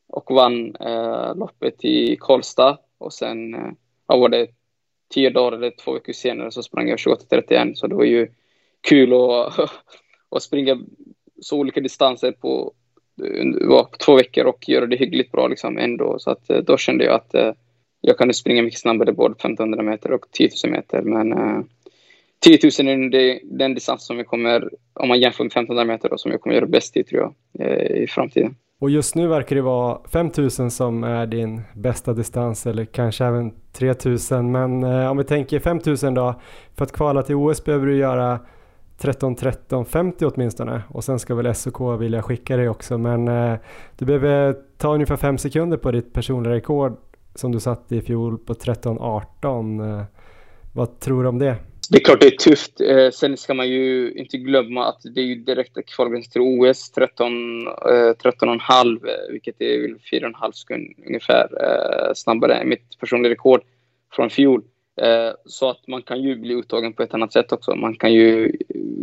och vann eh, loppet i Karlstad och sen eh, var det tio dagar eller två veckor senare så sprang jag 28.31 så det var ju kul att, (laughs) att springa så olika distanser på, på två veckor och göra det hyggligt bra liksom ändå. Så att eh, då kände jag att eh, jag kunde springa mycket snabbare både 1500 meter och 10 000 meter. Men eh, 10 000 är det, den distans som vi kommer, om man jämför med 1500 meter, då, som jag kommer göra bäst i tror jag eh, i framtiden. Och just nu verkar det vara 5000 som är din bästa distans eller kanske även 3000 men eh, om vi tänker 5000 då för att kvala till OS behöver du göra 13 13 50 åtminstone. Och sen ska väl SOK vilja skicka dig också. Men eh, du behöver ta ungefär 5 sekunder på ditt personliga rekord som du satte i fjol på 13 18 eh, vad tror du om det? Det är klart det är tufft. Eh, sen ska man ju inte glömma att det är ju direkta kvalgräns till OS, 13, eh, 13,5 eh, vilket är 4,5 sekunder ungefär eh, snabbare än mitt personliga rekord från fjol. Eh, så att man kan ju bli uttagen på ett annat sätt också. Man kan ju,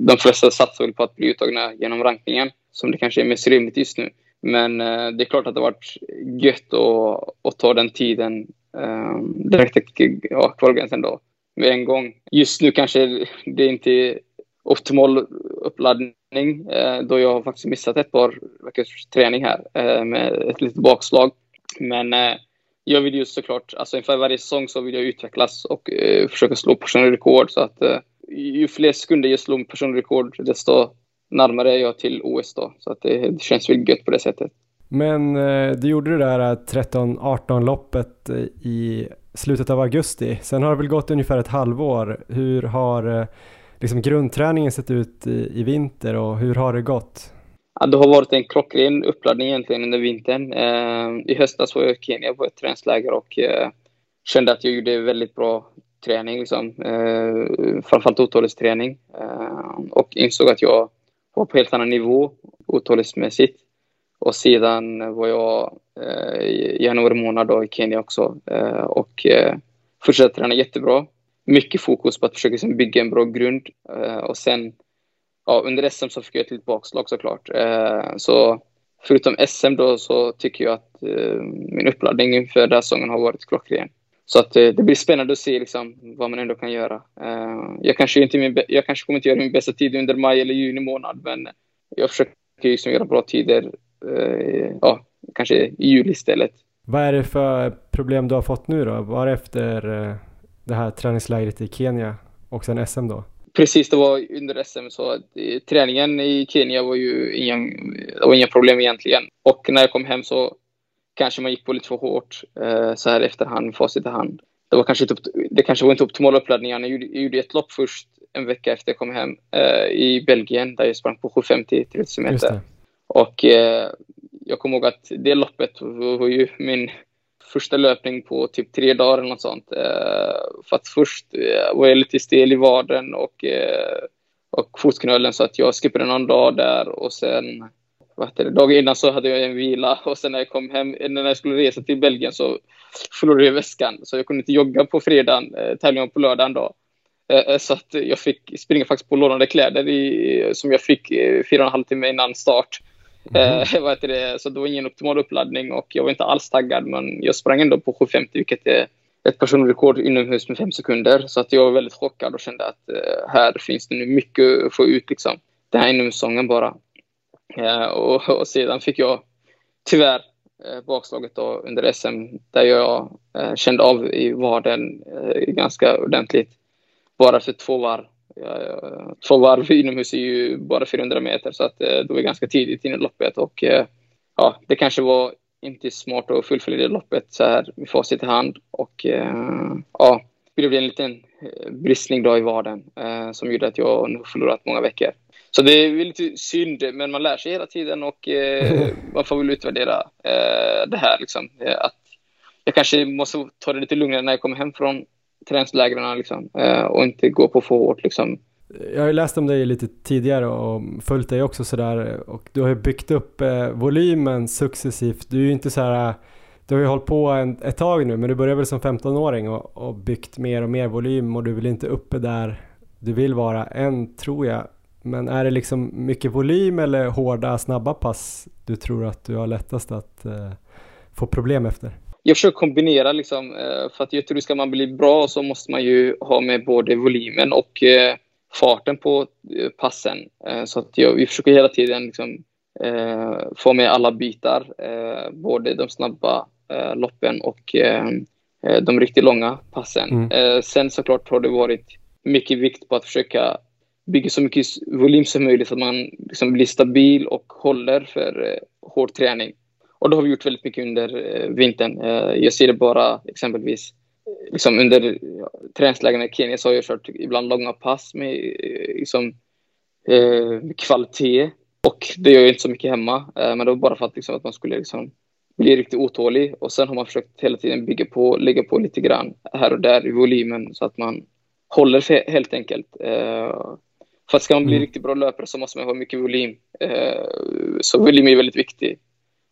de flesta satsar väl på att bli uttagna genom rankningen som det kanske är mest rimligt just nu. Men eh, det är klart att det har varit gött att, att ta den tiden eh, direkt till ja, kvalgränsen då med en gång. Just nu kanske det inte är optimal uppladdning eh, då jag har faktiskt missat ett par veckors träning här eh, med ett litet bakslag. Men eh, jag vill ju såklart, alltså inför varje säsong så vill jag utvecklas och eh, försöka slå personliga rekord så att eh, ju fler sekunder jag slår personliga rekord desto närmare är jag till OS då. Så att det, det känns väl gött på det sättet. Men eh, du gjorde det där 13-18 loppet i slutet av augusti. Sen har det väl gått ungefär ett halvår. Hur har eh, liksom grundträningen sett ut i, i vinter och hur har det gått? Ja, det har varit en klockren uppladdning egentligen under vintern. Eh, I höstas var jag i Kenya på ett träningsläger och eh, kände att jag gjorde väldigt bra träning, liksom. eh, framförallt uthållighetsträning. Eh, och insåg att jag var på helt annan nivå uthållighetsmässigt. Och sedan var jag eh, i januari månad då i Kenya också eh, och eh, fortsatte träna jättebra. Mycket fokus på att försöka liksom, bygga en bra grund eh, och sen ja, under SM så fick jag ett litet bakslag såklart. Eh, så förutom SM då så tycker jag att eh, min uppladdning inför den här säsongen har varit klockren. Så att eh, det blir spännande att se liksom, vad man ändå kan göra. Eh, jag, kanske inte min, jag kanske kommer inte göra min bästa tid under maj eller juni månad men jag försöker liksom göra bra tider ja, kanske i juli istället. Vad är det för problem du har fått nu då? Var efter eh, det här träningslägret i Kenya och sen SM då? Precis, det var under SM så att, träningen i Kenya var ju ingen, det var inga problem egentligen. Och när jag kom hem så kanske man gick på lite för hårt eh, så här efterhand, facit i hand. Det, var kanske inte, det kanske var inte optimal uppladdning. Jag gjorde, jag gjorde ett lopp först en vecka efter jag kom hem eh, i Belgien där jag sprang på 750 30 meter. Och eh, jag kommer ihåg att det loppet var ju min första löpning på typ tre dagar eller något sånt. Eh, för att först eh, var jag lite stel i vaden och, eh, och fotknölen så att jag skippade någon dag där och sen det, dagen innan så hade jag en vila (laughs) och sen när jag kom hem, när jag skulle resa till Belgien så förlorade jag väskan så jag kunde inte jogga på fredagen, eh, tävlingen på lördagen då. Eh, eh, så att jag fick springa faktiskt på lånade kläder i, som jag fick fyra och en halv timme innan start. Mm. Eh, (laughs) vad det? Så det var ingen optimal uppladdning och jag var inte alls taggad men jag sprang ändå på 750 vilket är ett personrekord inomhus med fem sekunder. Så att jag var väldigt chockad och kände att eh, här finns det nu mycket att få ut liksom. Den här inomhussäsongen bara. Eh, och, (laughs) och, sedan fick jag tyvärr eh, bakslaget då under SM där jag eh, kände av i vaden eh, ganska ordentligt. Bara för två varv två varv inomhus är ju bara 400 meter så att eh, det var ganska tidigt i loppet och eh, ja, det kanske var inte smart att fullfölja det loppet så här med facit i hand och eh, ja, det blev en liten bristning då i vaden som gjorde att jag nu förlorat många veckor. Så det är lite synd, men man lär sig hela tiden och (laughs) man får väl utvärdera det här liksom. Att jag kanske måste ta det lite lugnare när jag kommer hem från träningslägren liksom, eh, och inte gå på för hårt. Liksom. Jag har ju läst om dig lite tidigare och följt dig också sådär och du har ju byggt upp eh, volymen successivt. Du är ju inte så här, du har ju hållit på en, ett tag nu men du började väl som 15-åring och, och byggt mer och mer volym och du vill inte uppe där du vill vara än tror jag. Men är det liksom mycket volym eller hårda snabba pass du tror att du har lättast att eh, få problem efter? Jag försöker kombinera liksom, eh, för att jag tror ska man bli bra så måste man ju ha med både volymen och eh, farten på eh, passen. Så att jag, vi försöker hela tiden liksom, få med alla bitar, både de snabba loppen och de riktigt långa passen. Mm. Sen såklart har det varit mycket vikt på att försöka bygga så mycket volym som möjligt så att man liksom blir stabil och håller för hård träning. Och det har vi gjort väldigt mycket under eh, vintern. Eh, jag ser det bara exempelvis liksom under träningslägren i Kenya så har jag kört ibland långa pass med eh, liksom, eh, kvalitet. Och det gör jag inte så mycket hemma. Eh, men det var bara för att, liksom, att man skulle liksom, bli riktigt otålig. Och sen har man försökt hela tiden bygga på, lägga på lite grann här och där i volymen så att man håller sig helt enkelt. Eh, för att ska man bli mm. riktigt bra löpare så måste man ha mycket volym. Eh, så volym är väldigt viktigt.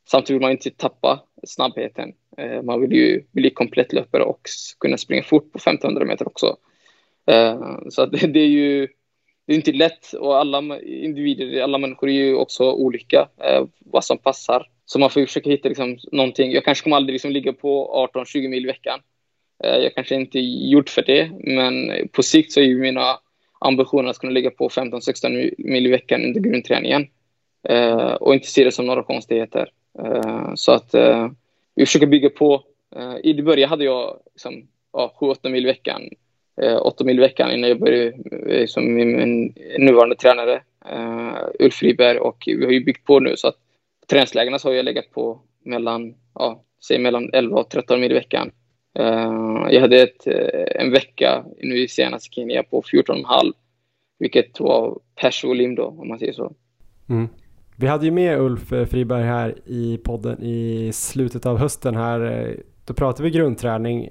Samtidigt vill man inte tappa snabbheten. Eh, man vill ju bli komplett löpare och kunna springa fort på 1500 meter också. Eh, så det är ju det är inte lätt och alla individer, alla människor är ju också olika eh, vad som passar. Så man får ju försöka hitta liksom någonting. Jag kanske kommer aldrig liksom ligga på 18-20 mil i veckan. Eh, jag kanske inte är gjord för det, men på sikt så är ju mina ambitioner att kunna ligga på 15-16 mil i veckan under grundträningen. Eh, och inte se det som några konstigheter. Eh, så att eh, vi försöker bygga på. Eh, I början hade jag liksom, ja, 7-8 mil i veckan. 8 mil i veckan innan jag började som min nuvarande tränare Ulf Friberg och vi har ju byggt på nu så att träningslägena så har jag legat på mellan, ja, säg mellan 11 och 13 mil i veckan. Jag hade ett, en vecka nu i senaste Kenya på 14,5 vilket var persvolym då om man säger så. Mm. Vi hade ju med Ulf eh, Friberg här i podden i slutet av hösten här. Eh, då pratade vi grundträning.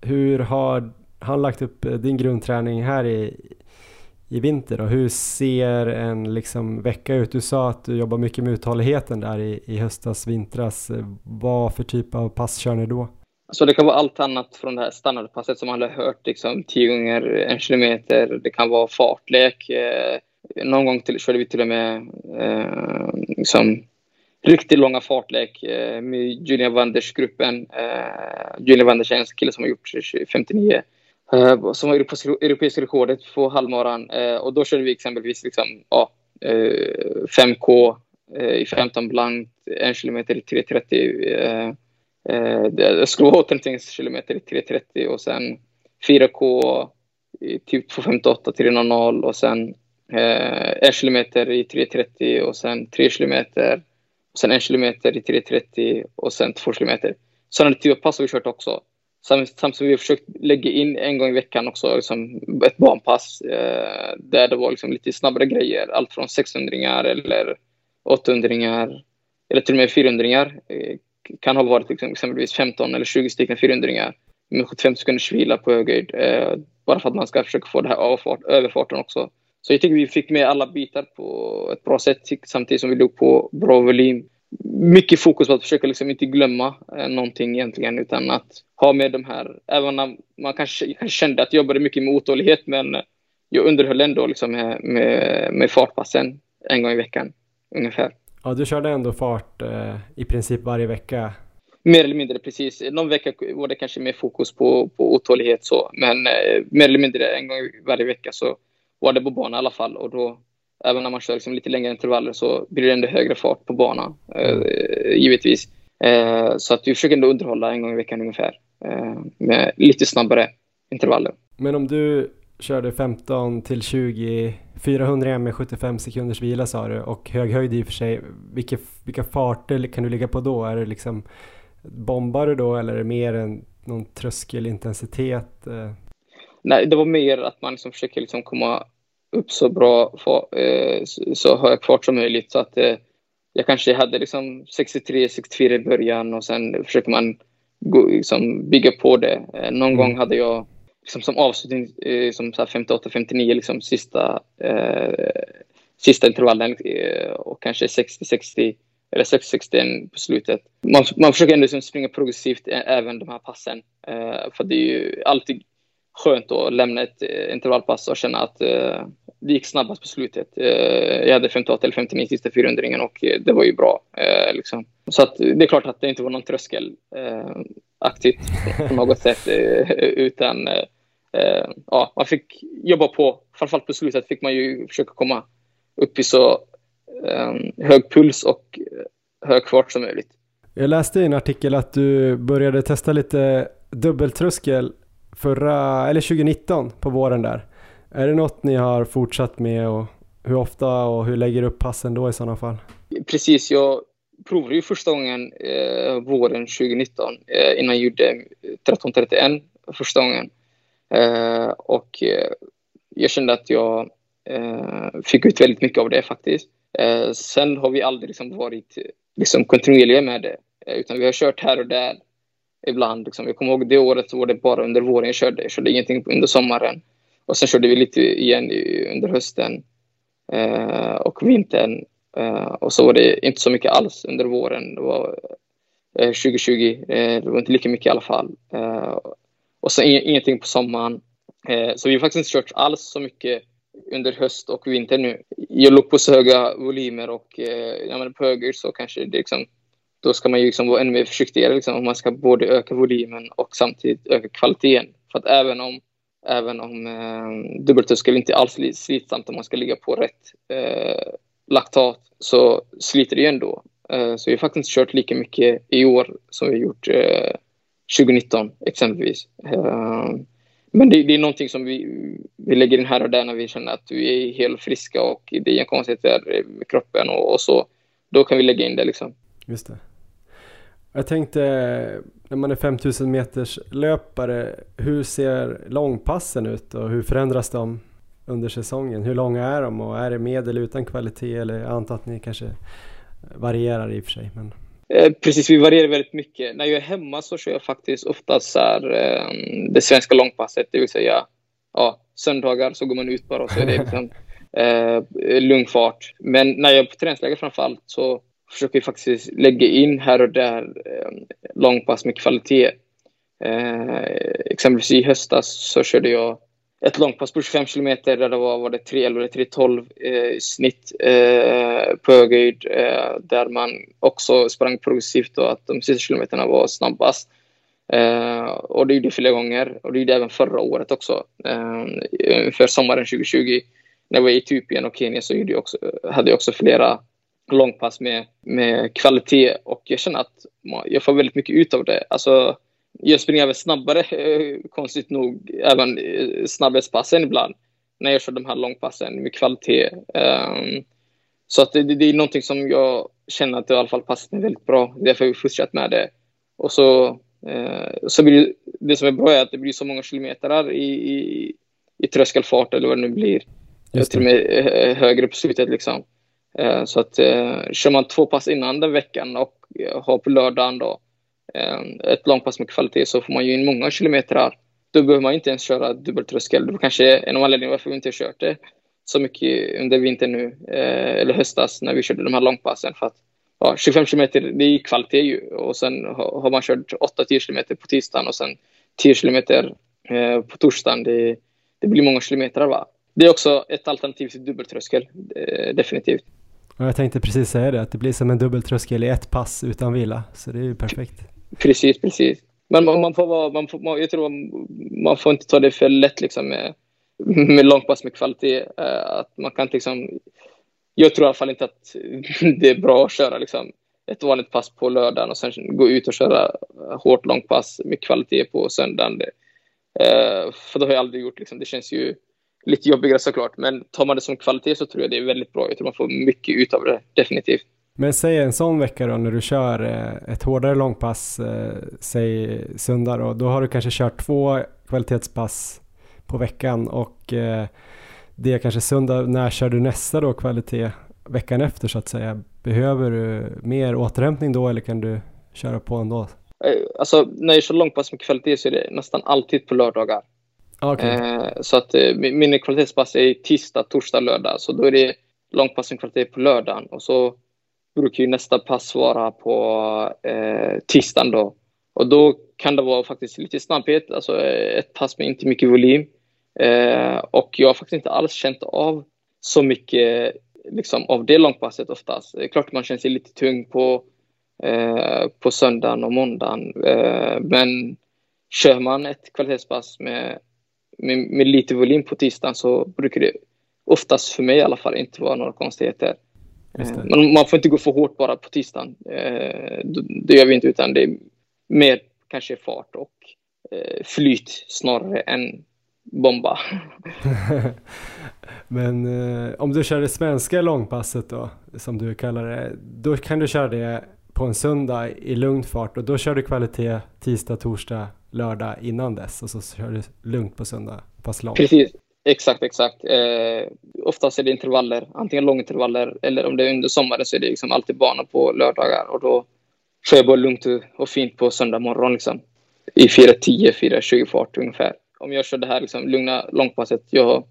Hur har han lagt upp eh, din grundträning här i, i vinter och hur ser en liksom vecka ut? Du sa att du jobbar mycket med uthålligheten där i, i höstas, vintras. Vad för typ av pass kör ni då? Så det kan vara allt annat från det här standardpasset som man har hört, liksom tio gånger en kilometer. Det kan vara fartlek, eh, någon gång till, körde vi till och med eh, liksom, riktigt långa fartlek eh, med Julian Wanders-gruppen. Eh, Julian Wanders är en kille som har gjort 59 eh, som har europeiska rekordet på halvmaran. Eh, och då körde vi exempelvis liksom, ja, eh, 5K eh, i 15 blankt, en kilometer i 3.30 eh, eh, det skulle vara kilometer i 3.30 och sen 4K i typ 2.58 3.00 och sen Eh, en kilometer i 3.30 och sen tre kilometer och sen en kilometer i 3.30 och sen två kilometer. Sådana typer av pass har vi kört också. Samtidigt som vi har försökt lägga in en gång i veckan också liksom ett barnpass eh, där det var liksom lite snabbare grejer. Allt från 600 eller 800 eller till och med 400 eh, kan ha varit liksom, exempelvis 15 eller 20 stycken 400 med 75 sekunders vila på hög höjd. Eh, bara för att man ska försöka få det här överfart, överfarten också. Så jag tycker vi fick med alla bitar på ett bra sätt samtidigt som vi låg på bra volym. Mycket fokus på att försöka liksom inte glömma eh, någonting egentligen utan att ha med de här, även när man kanske, kanske kände att jag jobbade mycket med otålighet men jag underhöll ändå liksom med, med, med fartpassen en gång i veckan ungefär. Ja, du körde ändå fart eh, i princip varje vecka? Mer eller mindre, precis. Någon vecka var det kanske mer fokus på, på otålighet så, men eh, mer eller mindre en gång varje vecka så var det på banan i alla fall och då även när man kör liksom lite längre intervaller så blir det ändå högre fart på banan, eh, givetvis. Eh, så att vi försöker ändå underhålla en gång i veckan ungefär eh, med lite snabbare intervaller. Men om du körde 15 till 20, 400 med 75 sekunders vila sa du och hög höjd i och för sig. Vilka, vilka farter kan du ligga på då? Är det liksom bombar du då eller är det mer en någon tröskelintensitet? Eh? Nej, det var mer att man liksom försöker liksom komma upp så bra, eh, så hög fart som möjligt så att eh, jag kanske hade liksom 63-64 i början och sen försöker man gå, liksom bygga på det. Någon mm. gång hade jag liksom som avslutning, eh, som 58-59, liksom sista, eh, sista intervallen eh, och kanske 60-60 eller 60-61 på slutet. Man, man försöker ändå liksom springa progressivt även de här passen. Eh, för det är ju alltid skönt att lämna ett eh, intervallpass och känna att eh, det gick snabbast på slutet. Eh, jag hade 58 eller 59 sista 400 och eh, det var ju bra. liksom. Så att det är klart att det inte var någon tröskel aktivt på något sätt utan eh, ja, man fick jobba på. Framförallt på slutet fick man ju försöka komma upp i så eh, hög puls och hög fart som möjligt. Jag läste i en artikel att du började testa lite dubbeltröskel förra, eller 2019 på våren där. Är det något ni har fortsatt med och hur ofta och hur lägger du upp passen då i sådana fall? Precis, jag provade ju första gången eh, våren 2019 eh, innan jag gjorde 1331 första gången. Eh, och eh, jag kände att jag eh, fick ut väldigt mycket av det faktiskt. Eh, sen har vi aldrig liksom varit liksom, kontinuerliga med det, eh, utan vi har kört här och där ibland. Liksom. Jag kommer ihåg det året så var det bara under våren jag körde. Jag körde ingenting under sommaren. Och sen körde vi lite igen under hösten eh, och vintern. Eh, och så var det inte så mycket alls under våren. Det var eh, 2020. Eh, det var inte lika mycket i alla fall. Eh, och sen ingenting på sommaren. Eh, så vi har faktiskt inte kört alls så mycket under höst och vinter nu. Jag låg på så höga volymer och eh, på höger så kanske det liksom, då ska man ju liksom vara ännu mer försiktigare liksom, man ska både öka volymen och samtidigt öka kvaliteten. För att även om, även om eh, dubbeltröskel inte alls är slitsamt om man ska ligga på rätt eh, laktat så sliter det ju ändå. Eh, så vi har faktiskt kört lika mycket i år som vi har gjort eh, 2019 exempelvis. Eh, men det, det, är någonting som vi, vi lägger in här och där när vi känner att vi är helt friska och det är inga konstigheter med kroppen och, och, så. Då kan vi lägga in det liksom. Just det. Jag tänkte, när man är 5000 meters löpare, hur ser långpassen ut och hur förändras de under säsongen? Hur långa är de och är det med eller utan kvalitet? Eller jag antar att ni kanske varierar i och för sig. Men... Eh, precis, vi varierar väldigt mycket. När jag är hemma så kör jag faktiskt oftast så här, eh, det svenska långpasset, det vill säga ja, söndagar så går man ut bara och så är det liksom, (laughs) eh, lugn fart. Men när jag är på träningsläger framförallt så försöker faktiskt lägga in här och där eh, långpass med kvalitet. Eh, exempelvis i höstas så körde jag ett långpass på 25 kilometer där det var, var det 311 eller 312 eh, snitt eh, på höghöjd eh, där man också sprang progressivt och att de sista kilometerna var snabbast. Eh, och det gjorde jag flera gånger och det gjorde jag även förra året också. Eh, för sommaren 2020 när jag var i Etiopien och Kenya så gjorde jag också, hade jag också flera långpass med, med kvalitet och jag känner att jag får väldigt mycket ut av det. Alltså, jag springer även snabbare, (laughs) konstigt nog, även snabbhetspassen ibland när jag kör de här långpassen med kvalitet. Um, så att det, det, är någonting som jag känner att det i alla fall passar mig väldigt bra. Därför har vi fortsatt med det. Och så, uh, så blir det, det som är bra är att det blir så många kilometer i, i, i tröskelfart eller vad det nu blir. Just till och med eh, högre på slutet liksom. Eh, så att eh, kör man två pass innan den veckan och eh, har på lördagen då ett långpass med kvalitet så får man ju in många kilometer då behöver man inte ens köra dubbeltröskel. Det var kanske en av anledningarna varför vi inte har kört det så mycket under vintern nu, eller höstas när vi körde de här långpassen. För att, ja, 25 kilometer, det är kvalitet ju. Och sen har man kört 8-10 kilometer på tisdagen och sen 10 kilometer på torsdagen. Det, det blir många kilometer va. Det är också ett alternativ till dubbeltröskel, definitivt definitivt. jag tänkte precis säga det, att det blir som en dubbeltröskel i ett pass utan vila. Så det är ju perfekt. Precis, precis. Men man, får vara, man får, man, jag tror man, får inte ta det för lätt liksom med, med långpass med kvalitet. Uh, att man kan liksom, jag tror i alla fall inte att (laughs) det är bra att köra liksom ett vanligt pass på lördagen och sen gå ut och köra hårt långpass med kvalitet på söndagen. Det, uh, för det har jag aldrig gjort. Liksom. Det känns ju lite jobbigare såklart. Men tar man det som kvalitet så tror jag det är väldigt bra. Jag tror man får mycket ut av det, definitivt. Men säg en sån vecka då när du kör eh, ett hårdare långpass, eh, säg söndag då, då har du kanske kört två kvalitetspass på veckan och eh, det är kanske söndag, när kör du nästa då kvalitet veckan efter så att säga? Behöver du mer återhämtning då eller kan du köra på ändå? Alltså när jag kör långpass med kvalitet så är det nästan alltid på lördagar. Okay. Eh, så att eh, mina kvalitetspass är tisdag, torsdag, lördag så då är det långpassningskvalitet kvalitet på lördagen och så brukar ju nästa pass vara på eh, tisdagen då. Och då kan det vara faktiskt lite snabbhet, alltså eh, ett pass med inte mycket volym. Eh, och jag har faktiskt inte alls känt av så mycket liksom, av det långpasset oftast. Det är klart man känner sig lite tung på, eh, på söndagen och måndagen. Eh, men kör man ett kvalitetspass med, med, med, lite volym på tisdagen så brukar det oftast för mig i alla fall inte vara några konstigheter. Men man får inte gå för hårt bara på tisdagen. Eh, det gör vi inte, utan det är mer kanske fart och eh, flyt snarare än bomba. (laughs) Men eh, om du kör det svenska långpasset då, som du kallar det, då kan du köra det på en söndag i lugn fart och då kör du kvalitet tisdag, torsdag, lördag innan dess och så kör du lugnt på söndag, pass långt. Precis, Exakt, exakt. Eh, oftast är det intervaller, antingen långintervaller eller om det är under sommaren så är det liksom alltid bana på lördagar och då kör jag bara lugnt och fint på söndag morgon liksom. I 4.10, 4.20 fart ungefär. Om jag kör det här liksom, lugna långpasset, jag har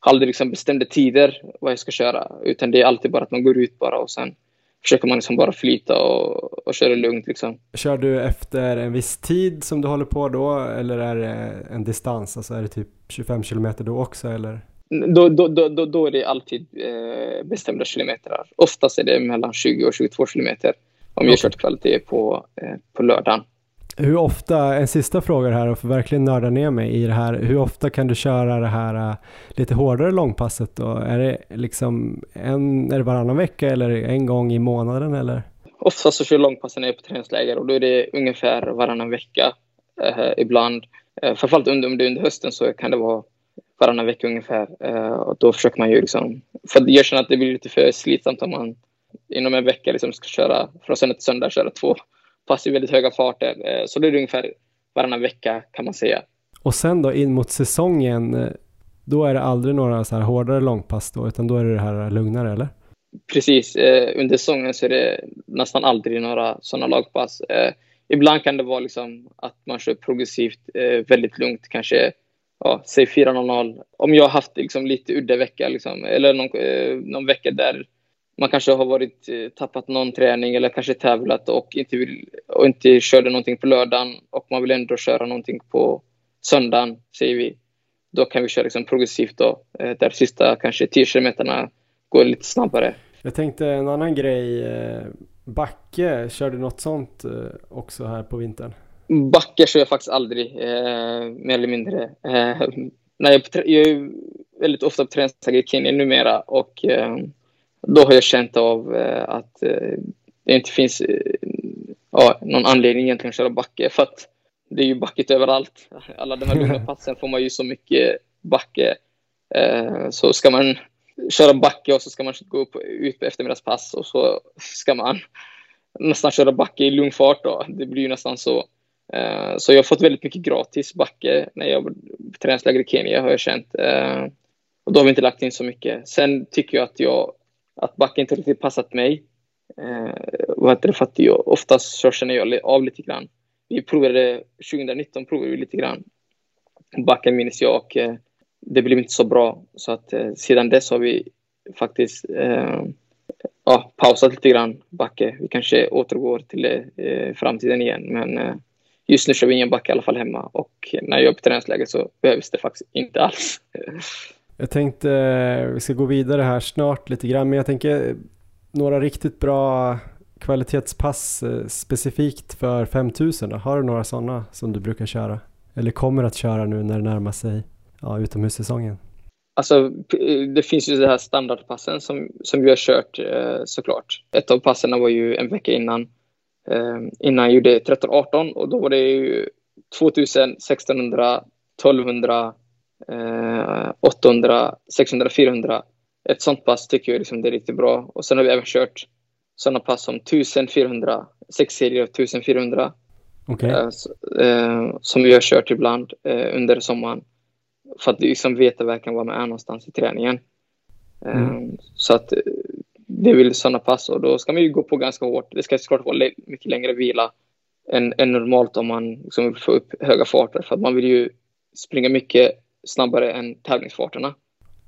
aldrig liksom bestämda tider vad jag ska köra utan det är alltid bara att man går ut bara och sen försöker man liksom bara flyta och, och köra lugnt liksom. Kör du efter en viss tid som du håller på då eller är det en distans? Alltså är det typ 25 kilometer då också eller? Då, då, då, då är det alltid eh, bestämda kilometer. Oftast är det mellan 20 och 22 kilometer om jag kört kvalitet på, eh, på lördagen. Hur ofta, en sista fråga här och för verkligen nörda ner mig i det här. Hur ofta kan du köra det här äh, lite hårdare långpasset då? Är det liksom en, är det varannan vecka eller en gång i månaden eller? Oftast så kör långpassen jag på träningsläger och då är det ungefär varannan vecka eh, ibland. Eh, framförallt under, om det är under hösten så kan det vara varannan vecka ungefär. Eh, och då försöker man ju liksom, för jag känner att det blir lite för slitsamt om man inom en vecka liksom ska köra från söndag till söndag, köra två pass i väldigt höga farter. Eh, så det är ungefär varannan vecka kan man säga. Och sen då in mot säsongen, eh, då är det aldrig några så här hårdare långpass då, utan då är det det här lugnare eller? Precis, eh, under säsongen så är det nästan aldrig några sådana lagpass. ibland kan det vara liksom att man kör progressivt väldigt lugnt, kanske ja, säg 4.00. Om jag har haft liksom lite udda vecka, liksom, eller någon, någon vecka där man kanske har varit, eh, tappat någon träning eller kanske tävlat och inte, vill, och inte körde någonting på lördagen och man vill ändå köra någonting på söndagen, säger vi. Då kan vi köra liksom progressivt då, eh, där sista kanske 10 kilometerna går lite snabbare. Jag tänkte en annan grej, eh, backe, kör du något sånt också här på vintern? Backe kör jag faktiskt aldrig, eh, mer eller mindre. Eh, nej, jag, är väldigt ofta på träningsläger i Kenya numera och eh, då har jag känt av att det inte finns ja, någon anledning egentligen att köra backe för att det är ju backigt överallt. (laughs) Alla de här långa (laughs) passen får man ju så mycket backe. Så ska man köra backe och så ska man gå upp ut på eftermiddagspass och så ska man (laughs) nästan köra backe i lugn fart. Då. Det blir ju nästan så. Så jag har fått väldigt mycket gratis backe när jag träningsläger i Kenya har jag känt. Och då har vi inte lagt in så mycket. Sen tycker jag att, jag, att backe inte riktigt passat mig. Eh, vad heter det, för att jag oftast så känner jag av lite grann. Vi provade 2019 provade vi lite grann. Backen minns jag och eh, det blev inte så bra. Så att eh, sedan dess har vi faktiskt eh, ja, pausat lite grann backe. Vi kanske återgår till eh, framtiden igen. Men eh, just nu kör vi ingen backe i alla fall hemma. Och när jag är på träningsläger så behövs det faktiskt inte alls. (laughs) Jag tänkte eh, vi ska gå vidare här snart lite grann. Men jag tänker eh, några riktigt bra kvalitetspass eh, specifikt för 5000 då? Har du några sådana som du brukar köra? Eller kommer att köra nu när det närmar sig ja, utomhussäsongen? Alltså, det finns ju de här standardpassen som, som vi har kört eh, såklart. Ett av passen var ju en vecka innan, eh, innan jag gjorde 13-18 och då var det ju 2000, 1600, 1200, 800, 600, 400. Ett sånt pass tycker jag liksom det är riktigt bra. Och sen har vi även kört sådana pass som 1400, sex serier av 1400. Okay. Eh, eh, som vi har kört ibland eh, under sommaren för att liksom veta verkligen var man är någonstans i träningen. Mm. Ehm, så att eh, det vill sådana pass och då ska man ju gå på ganska hårt. Det ska såklart vara mycket längre vila än, än normalt om man liksom vill få upp höga farter för att man vill ju springa mycket snabbare än tävlingsfarterna.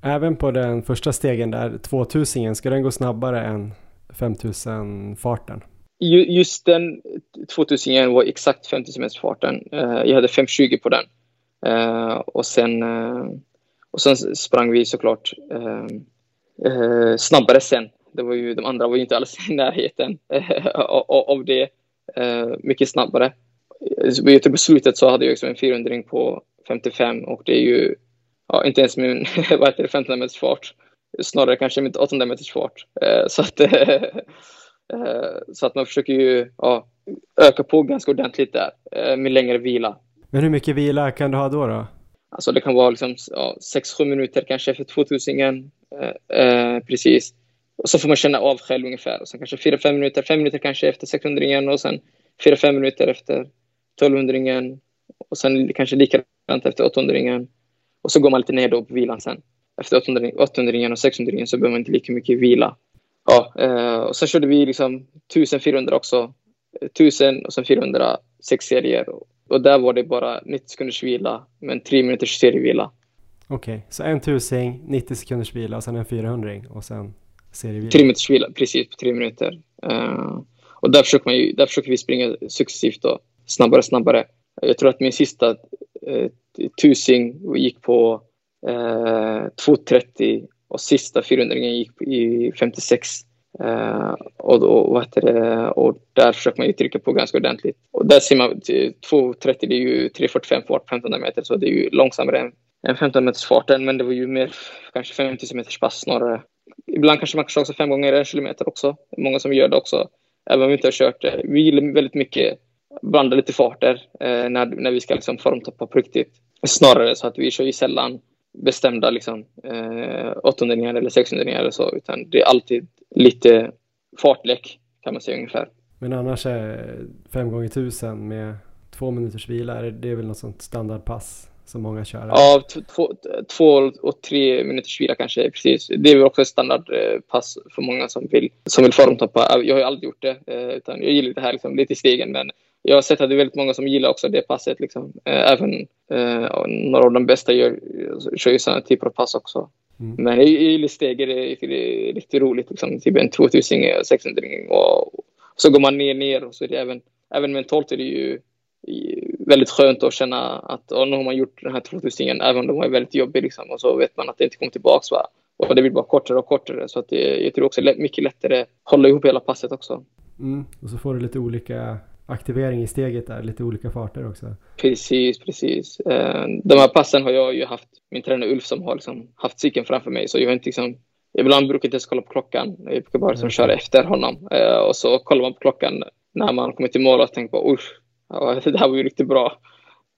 Även på den första stegen där, 2000 ska den gå snabbare än 5000 farten? Just den 2000 var exakt 5000 farten. Eh, jag hade 520 på den. Uh, och, sen, uh, och sen sprang vi såklart snabbare sen. Det var ju, de andra var ju inte alls i närheten av det. mycket snabbare. Vet på slutet så hade jag liksom en 400 på 55 och det är ju ja, inte ens min (laughs) vad heter det, 15 meters fart. Snarare kanske min 800 meters fart. så, att, (laughs) så att man försöker ju ja, öka på ganska ordentligt där med längre vila. Men hur mycket vila kan du ha då? då? Alltså det kan vara liksom, ja, 6-7 minuter kanske efter 2000 eh, eh, precis. Och så får man känna av själv ungefär. Och sen kanske 4-5 minuter, 5 minuter kanske efter 600 och sen 4-5 minuter efter 1200 och sen kanske likadant efter 800 och så går man lite ner då på vilan sen. Efter 800, 800 och 600 så behöver man inte lika mycket vila. Ja, eh, och sen körde vi liksom 1400 också. 1000 och sen 400, sex serier. Och där var det bara 90 sekunders vila, men 3 minuters serievila. Okej, okay. så en tusing, 90 sekunders vila och sen en 400 och sen serievila? 3 minuters vila, precis på 3 minuter. Uh, och där försöker, man ju, där försöker vi springa successivt då, snabbare och snabbare. Jag tror att min sista Eh, tusing gick på eh, 2.30 och sista 400 gick i 56. Eh, och, då, vad heter det, och där försöker man ju trycka på ganska ordentligt. Och där ser man eh, 2.30, det är ju 3.45 fart på 1500 meter, så det är ju långsammare än, än 15 meters farten, men det var ju mer kanske 50 meters pass snarare. Ibland kanske man kan också fem gånger en kilometer också. Många som gör det också, även om vi inte har kört det. Vi gillar väldigt mycket blanda lite farter eh, när, när vi ska liksom formtoppa på riktigt. Snarare så att vi kör ju sällan bestämda liksom, eh, 800 eller 600 eller så, utan det är alltid lite fartlek kan man säga ungefär. Men annars är 5 gånger 1000 med två minuters vila, är det väl något sånt standardpass som många kör? Ja, två, två och tre minuters vila kanske, precis. Det är väl också ett standardpass för många som vill, som vill formtoppa. Jag har ju aldrig gjort det, eh, utan jag gillar det här liksom, lite i stegen, men jag har sett att det är väldigt många som gillar också det passet. Liksom. Eh, även eh, några av de bästa gör, kör ju sådana typer av pass också. Mm. Men jag gillar steger, det är, det är riktigt roligt. Liksom. Typ en 2000 600 och, och så går man ner, ner och så är det även, även mentalt är det ju väldigt skönt att känna att och nu har man gjort den här 2000 även om den var väldigt jobbig liksom, och så vet man att det inte kommer tillbaks. Va? Och det blir bara kortare och kortare så att det, jag tror också det är mycket lättare att hålla ihop hela passet också. Mm. Och så får du lite olika aktivering i steget där, lite olika farter också. Precis, precis. Eh, de här passen har jag ju haft min tränare Ulf som har liksom haft cykeln framför mig så jag har inte liksom ibland brukar jag inte ens kolla på klockan. Jag brukar bara liksom, köra efter honom. Eh, och så kollar man på klockan när man kommer till mål och tänker på usch, (laughs) det här var ju riktigt bra.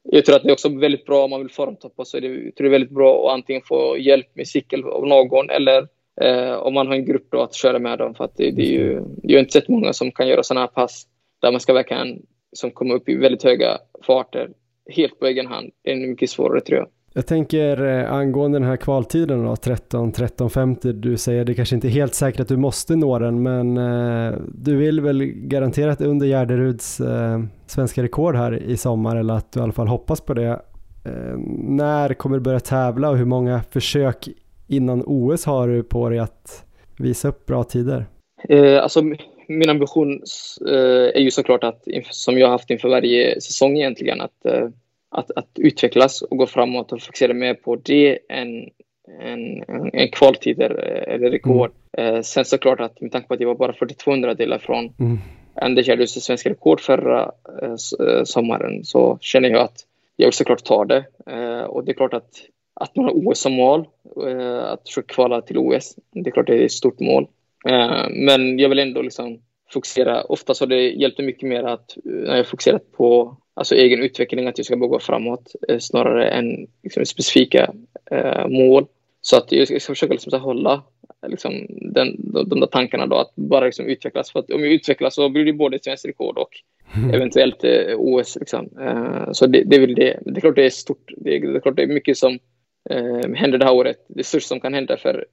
Jag tror att det är också väldigt bra om man vill formtoppa så det, jag tror det är väldigt bra att antingen få hjälp med cykel av någon eller eh, om man har en grupp då att köra med dem. För att det, det är ju, jag har inte sett många som kan göra sådana här pass där man ska verkligen som kommer upp i väldigt höga farter helt på egen hand. Det är mycket svårare tror jag. Jag tänker eh, angående den här kvaltiden då, 13, 13.50, du säger det kanske inte är helt säkert att du måste nå den, men eh, du vill väl garanterat under Gärderuds eh, svenska rekord här i sommar, eller att du i alla fall hoppas på det. Eh, när kommer du börja tävla och hur många försök innan OS har du på dig att visa upp bra tider? Eh, alltså, min ambition eh, är ju såklart att, som jag har haft inför varje säsong egentligen, att att, att utvecklas och gå framåt och fokusera mer på det än en, en, en kvaltid eller rekord. Mm. Eh, sen såklart att med tanke på att jag var bara 42 delar från mm. Anders Gärdus svenska rekord förra eh, eh, sommaren så känner jag att jag vill såklart ta det. Eh, och det är klart att, att man har OS som mål, eh, att försöka kvala till OS, det är klart det är ett stort mål. Eh, men jag vill ändå liksom fokusera, oftast har det hjälpt mycket mer att när jag fokuserat på alltså egen utveckling, att jag ska gå framåt eh, snarare än liksom, specifika eh, mål. Så att jag ska försöka liksom, hålla liksom, den, de, de där tankarna då, att bara liksom, utvecklas. För att om jag utvecklas så blir det både svenskt rekord och mm. eventuellt eh, OS. Liksom. Eh, så det, det är väl det. Det är klart det är stort. Det är, det är klart det är mycket som eh, händer det här året. Det största som kan hända för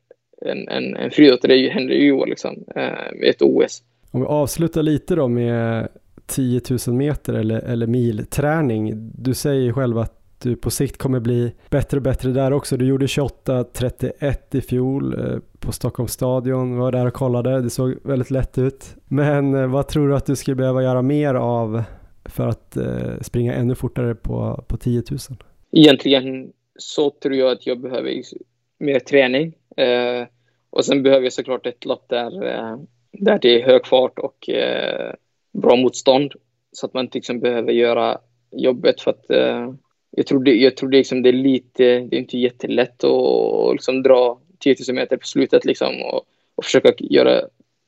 en, en, en friidrottare händer ju i år, liksom, eh, ett OS. Om vi avslutar lite då med 10 000 meter eller, eller milträning. Du säger själv att du på sikt kommer bli bättre och bättre där också. Du gjorde 28.31 i fjol eh, på Stockholms stadion, var där och kollade, det såg väldigt lätt ut. Men eh, vad tror du att du skulle behöva göra mer av för att eh, springa ännu fortare på, på 10 000? Egentligen så tror jag att jag behöver mer träning. Eh, och sen behöver jag såklart ett lopp där, eh, där det är hög fart och eh, bra motstånd så att man inte liksom behöver göra jobbet för att eh, jag tror, det, jag tror det, liksom, det är lite, det är inte jättelätt att liksom dra 10 000 meter på slutet liksom och, och försöka göra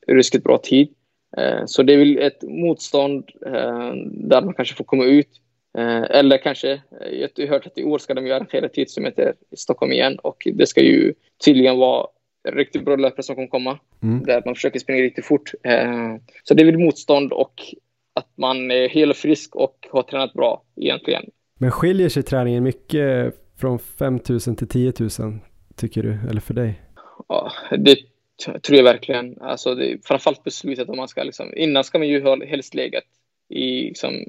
ruskigt bra tid. Eh, så det är väl ett motstånd eh, där man kanske får komma ut. Eh, eller kanske, eh, jag har hört att i år ska de arrangera 10 000 meter i Stockholm igen och det ska ju tydligen vara riktigt bra löpare som kommer komma. Mm. Där man försöker springa riktigt fort. Eh, så det är väl motstånd och att man är hel och frisk och har tränat bra egentligen. Men skiljer sig träningen mycket från 5000 till 10 000 tycker du, eller för dig? Ja, det tror jag verkligen. Alltså det, framförallt beslutet om man ska liksom, innan ska man ju ha helst legat i liksom,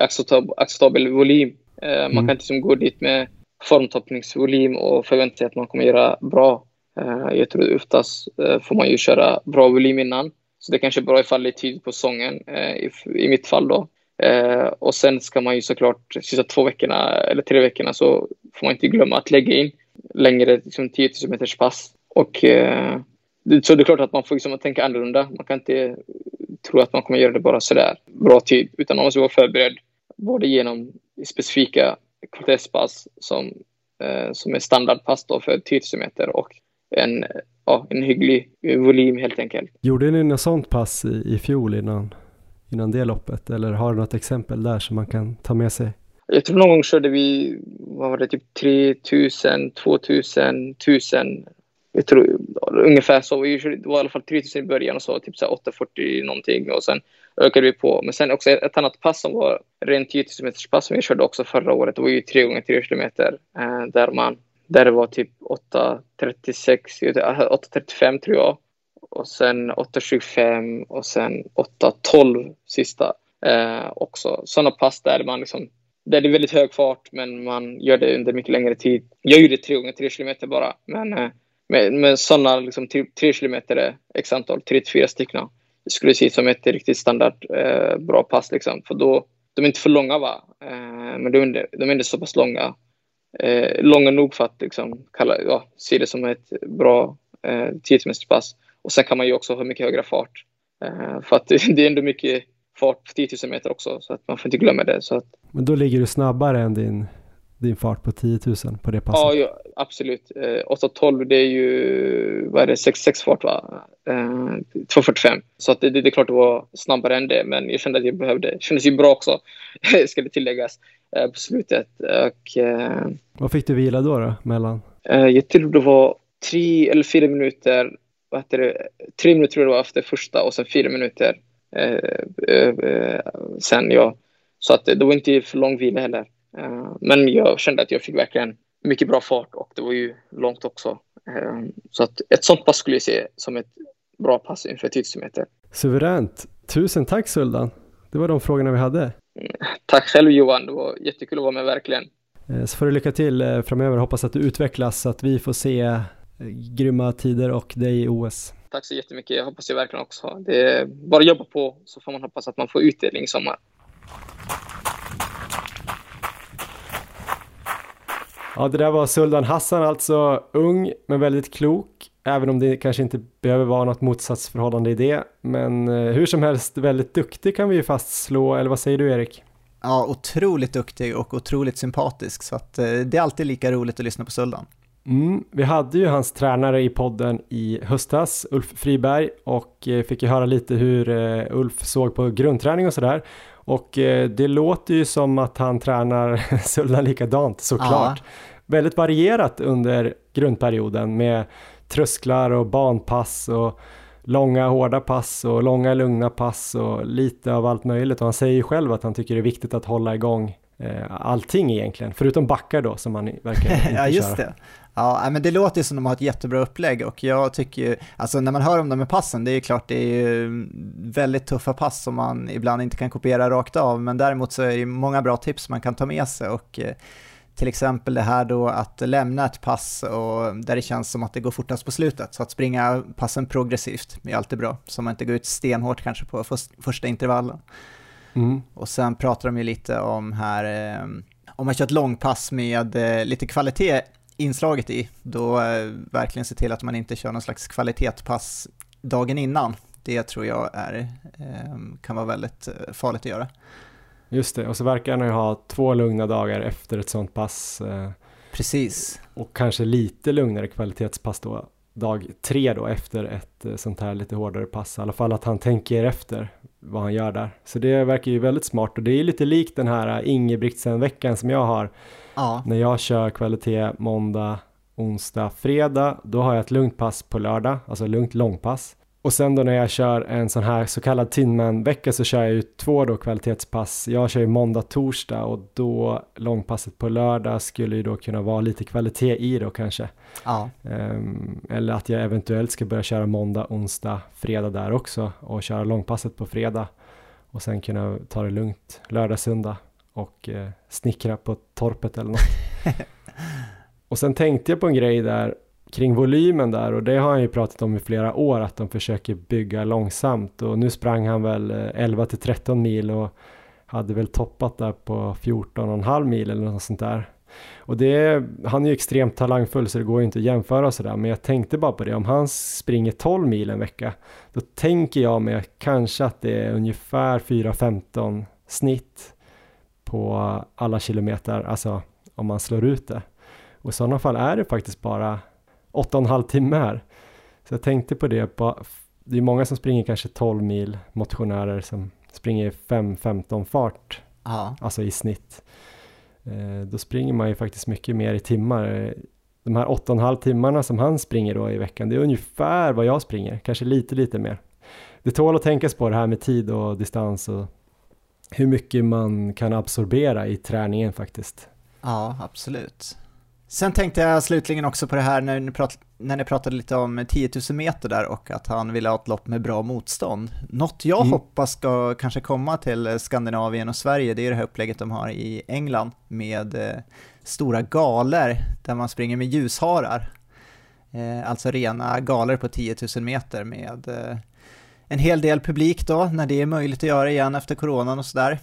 acceptabel, acceptabel volym. Eh, man mm. kan inte liksom gå dit med formtoppningsvolym och förvänta sig att man kommer göra bra Eh, jag tror oftast eh, får man ju köra bra volym innan. Så det kanske är bra ifall det är tid på säsongen, eh, i, mitt fall då. och sen ska man ju såklart, sista två veckorna eller tre veckorna så får man inte glömma att lägga in längre liksom 10 000 meters pass. Och, så det är klart att man får liksom tänka annorlunda. Man kan inte tro att man kommer göra det bara sådär bra tid, utan man måste vara förberedd både genom specifika kortespass som, som är standardpass då för 10 000 meter och en, ja, en hygglig volym helt enkelt. Gjorde ni något sånt pass i, i fjol innan, innan det loppet eller har du något exempel där som man kan ta med sig? Jag tror någon gång körde vi, vad var det, typ 3000, 2000, 1000. Jag tror ungefär så. Vi det var i alla fall 3000 i början och så typ så 840 någonting och sen ökade vi på. Men sen också ett annat pass som var rent 10 000 meters pass som vi körde också förra året. Det var ju 3 gånger 3 kilometer eh, där man där det var typ 8.36, 8.35 eh, tror jag. Och sen 8.25 och sen 8.12 sista eh, också. Sådana pass där man liksom där det är väldigt hög fart men man gör det under mycket längre tid. Jag gjorde 3 gånger 3 kilometer bara. Men eh, med, med sådana liksom 3 kilometer x antal, 34 stycken. Det skulle se ut som ett riktigt standard eh, bra pass liksom. För då, de är inte för långa va. Eh, men de är, de är inte så pass långa eh, långa nog för att liksom, kalla, ja, se det som ett bra eh, 10 pass. Och sen kan man ju också ha mycket högre fart. Eh, för att (laughs) det, är ändå mycket fart på 10 000 meter också, så att man får inte glömma det. Så att, Men då ligger du snabbare än din, din fart på 10 000 på det passet? Ja, absolut. Eh, 8.12 det är ju, vad är det, 66 fart va? Eh, 2.45. Så att det, det, är klart det var snabbare än det, men jag kände att jag behövde, det kändes ju bra också, (laughs) ska det tilläggas, eh, på slutet. Och, eh, Vad fick du vila då, då mellan? Eh, jag tror det var tre eller fyra minuter, vad heter det, tre minuter tror jag det var efter första och sen fyra minuter eh, sen, ja. Så att det var inte för lång vila heller. Eh, men jag kände att jag fick verkligen mycket bra fart och det var ju långt också. Eh, så att ett sånt pass skulle jag se som ett bra pass inför 1000 meter. Suveränt. Tusen tack Suldan. Det var de frågorna vi hade. Tack själv Johan, det var jättekul att vara med verkligen. Eh, så får du lycka till framöver, hoppas att du utvecklas så att vi får se grymma tider och dig i OS. Tack så jättemycket, jag hoppas jag verkligen också. Det är bara jobba på så får man hoppas att man får utdelning i sommar. Ja, det där var Suldan Hassan alltså, ung men väldigt klok, även om det kanske inte behöver vara något motsatsförhållande i det. Men eh, hur som helst väldigt duktig kan vi ju fastslå, eller vad säger du Erik? Ja, otroligt duktig och otroligt sympatisk, så att eh, det är alltid lika roligt att lyssna på Suldan. Mm, vi hade ju hans tränare i podden i höstas, Ulf Friberg, och eh, fick ju höra lite hur Ulf såg på grundträning och sådär. Och eh, det låter ju som att han tränar (laughs) Suldan likadant såklart. Ja. Väldigt varierat under grundperioden med trösklar och banpass och långa hårda pass och långa lugna pass och lite av allt möjligt. Och han säger ju själv att han tycker det är viktigt att hålla igång eh, allting egentligen, förutom backar då som han verkar (laughs) inte Ja, just köra. det. Ja, men det låter som att de har ett jättebra upplägg och jag tycker ju, alltså när man hör om de med passen, det är ju klart det är ju väldigt tuffa pass som man ibland inte kan kopiera rakt av, men däremot så är det många bra tips man kan ta med sig och eh, till exempel det här då att lämna ett pass och där det känns som att det går fortast på slutet. Så att springa passen progressivt är alltid bra, så man inte går ut stenhårt kanske på första intervallen. Mm. Och sen pratar de ju lite om här, eh, om man kör ett långpass med eh, lite kvalitet inslaget i, då eh, verkligen se till att man inte kör någon slags kvalitetspass dagen innan. Det tror jag är, eh, kan vara väldigt eh, farligt att göra. Just det, och så verkar han ju ha två lugna dagar efter ett sånt pass. Precis. Och kanske lite lugnare kvalitetspass då, dag tre då efter ett sånt här lite hårdare pass. I alla fall att han tänker efter vad han gör där. Så det verkar ju väldigt smart och det är lite likt den här Ingebrigtsen-veckan som jag har Ja. När jag kör kvalitet måndag, onsdag, fredag, då har jag ett lugnt pass på lördag, alltså lugnt långpass. Och sen då när jag kör en sån här så kallad Tinman-vecka så kör jag ju två då kvalitetspass. Jag kör ju måndag, torsdag och då långpasset på lördag skulle ju då kunna vara lite kvalitet i då kanske. Ja. Um, eller att jag eventuellt ska börja köra måndag, onsdag, fredag där också och köra långpasset på fredag och sen kunna ta det lugnt lördag, söndag och eh, snickra på torpet eller något. (laughs) och sen tänkte jag på en grej där kring volymen där och det har han ju pratat om i flera år att de försöker bygga långsamt och nu sprang han väl 11 eh, till 13 mil och hade väl toppat där på 14,5 mil eller något sånt där. Och det, han är ju extremt talangfull så det går ju inte att jämföra sådär men jag tänkte bara på det om han springer 12 mil en vecka då tänker jag mig kanske att det är ungefär 4-15 snitt på alla kilometer, alltså om man slår ut det. Och i sådana fall är det faktiskt bara 8,5 timmar. Så jag tänkte på det, på, det är många som springer kanske 12 mil, motionärer som springer 5-15 fart, Aha. alltså i snitt. Eh, då springer man ju faktiskt mycket mer i timmar. De här 8,5 timmarna som han springer då i veckan, det är ungefär vad jag springer, kanske lite, lite mer. Det tål att tänkas på det här med tid och distans och hur mycket man kan absorbera i träningen faktiskt. Ja, absolut. Sen tänkte jag slutligen också på det här när ni, prat, när ni pratade lite om 10 000 meter där och att han ville ha ett lopp med bra motstånd. Något jag mm. hoppas ska kanske komma till Skandinavien och Sverige, det är det här upplägget de har i England med eh, stora galer där man springer med ljusharar. Eh, alltså rena galer på 10 000 meter med eh, en hel del publik då, när det är möjligt att göra igen efter coronan och sådär.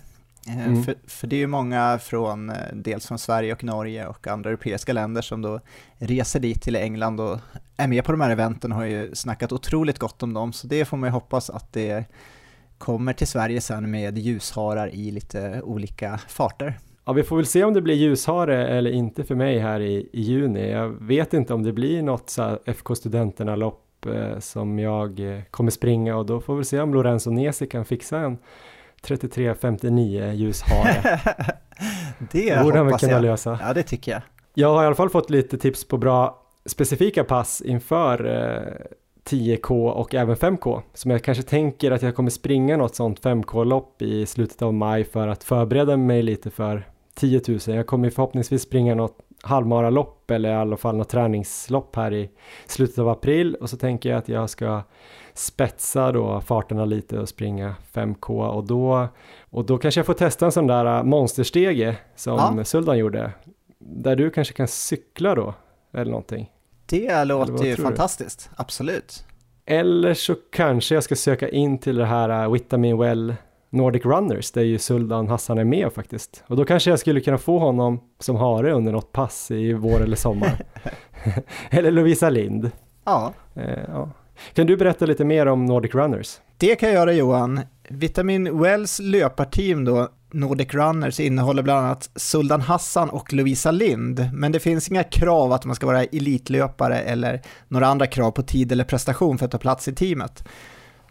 Eh, mm. För, för, det är ju många från, eh, dels från Sverige och Norge och andra europeiska länder som då reser dit till England och är med på de här eventen och har ju snackat otroligt gott om dem, så det får man ju hoppas att det kommer till Sverige sen med ljusharar i lite olika farter. Ja, vi får väl se om det blir ljushare eller inte för mig här i, i juni. Jag vet inte om det blir något så FK Studenterna-lopp eh, som jag eh, kommer springa och då får vi se om Lorenzo Nesi kan fixa en 33.59 ljushare. (laughs) det borde han kunna jag. lösa. Ja, det tycker jag. Jag har i alla fall fått lite tips på bra specifika pass inför eh, 10K och även 5K som jag kanske tänker att jag kommer springa något sånt 5K-lopp i slutet av maj för att förbereda mig lite för 10 000. Jag kommer förhoppningsvis springa något halvmaralopp eller i alla fall något träningslopp här i slutet av april och så tänker jag att jag ska spetsa då farterna lite och springa 5K och då, och då kanske jag får testa en sån där äh, monsterstege som ja. Suldan gjorde. Där du kanske kan cykla då eller någonting. Det låter ju fantastiskt, du? absolut. Eller så kanske jag ska söka in till det här äh, Vitamin Well Nordic Runners där ju Suldan Hassan är med faktiskt. Och då kanske jag skulle kunna få honom som hare under något pass i vår eller sommar. (laughs) (laughs) eller Lovisa Lind. Ja. Eh, ja. Kan du berätta lite mer om Nordic Runners? Det kan jag göra Johan. Vitamin Wells löparteam då, Nordic Runners, innehåller bland annat Suldan Hassan och Lovisa Lind, men det finns inga krav att man ska vara elitlöpare eller några andra krav på tid eller prestation för att ta plats i teamet.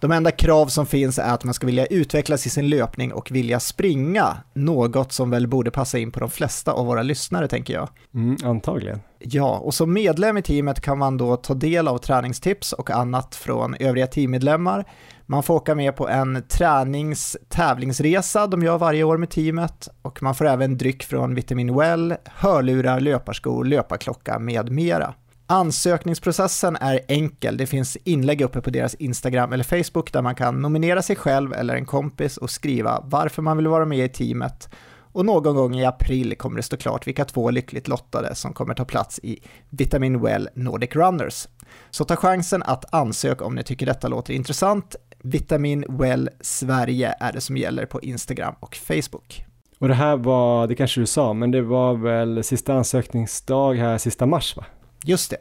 De enda krav som finns är att man ska vilja utvecklas i sin löpning och vilja springa, något som väl borde passa in på de flesta av våra lyssnare tänker jag. Mm, antagligen. Ja, och som medlem i teamet kan man då ta del av träningstips och annat från övriga teammedlemmar. Man får åka med på en tränings-tävlingsresa de gör varje år med teamet och man får även dryck från Vitamin Well, hörlurar, löparskor, löparklocka med mera. Ansökningsprocessen är enkel. Det finns inlägg uppe på deras Instagram eller Facebook där man kan nominera sig själv eller en kompis och skriva varför man vill vara med i teamet. Och någon gång i april kommer det stå klart vilka två lyckligt lottade som kommer ta plats i Vitamin Well Nordic Runners. Så ta chansen att ansöka om ni tycker detta låter intressant. Vitamin Well Sverige är det som gäller på Instagram och Facebook. Och det här var, det kanske du sa, men det var väl sista ansökningsdag här, sista mars va? Just det.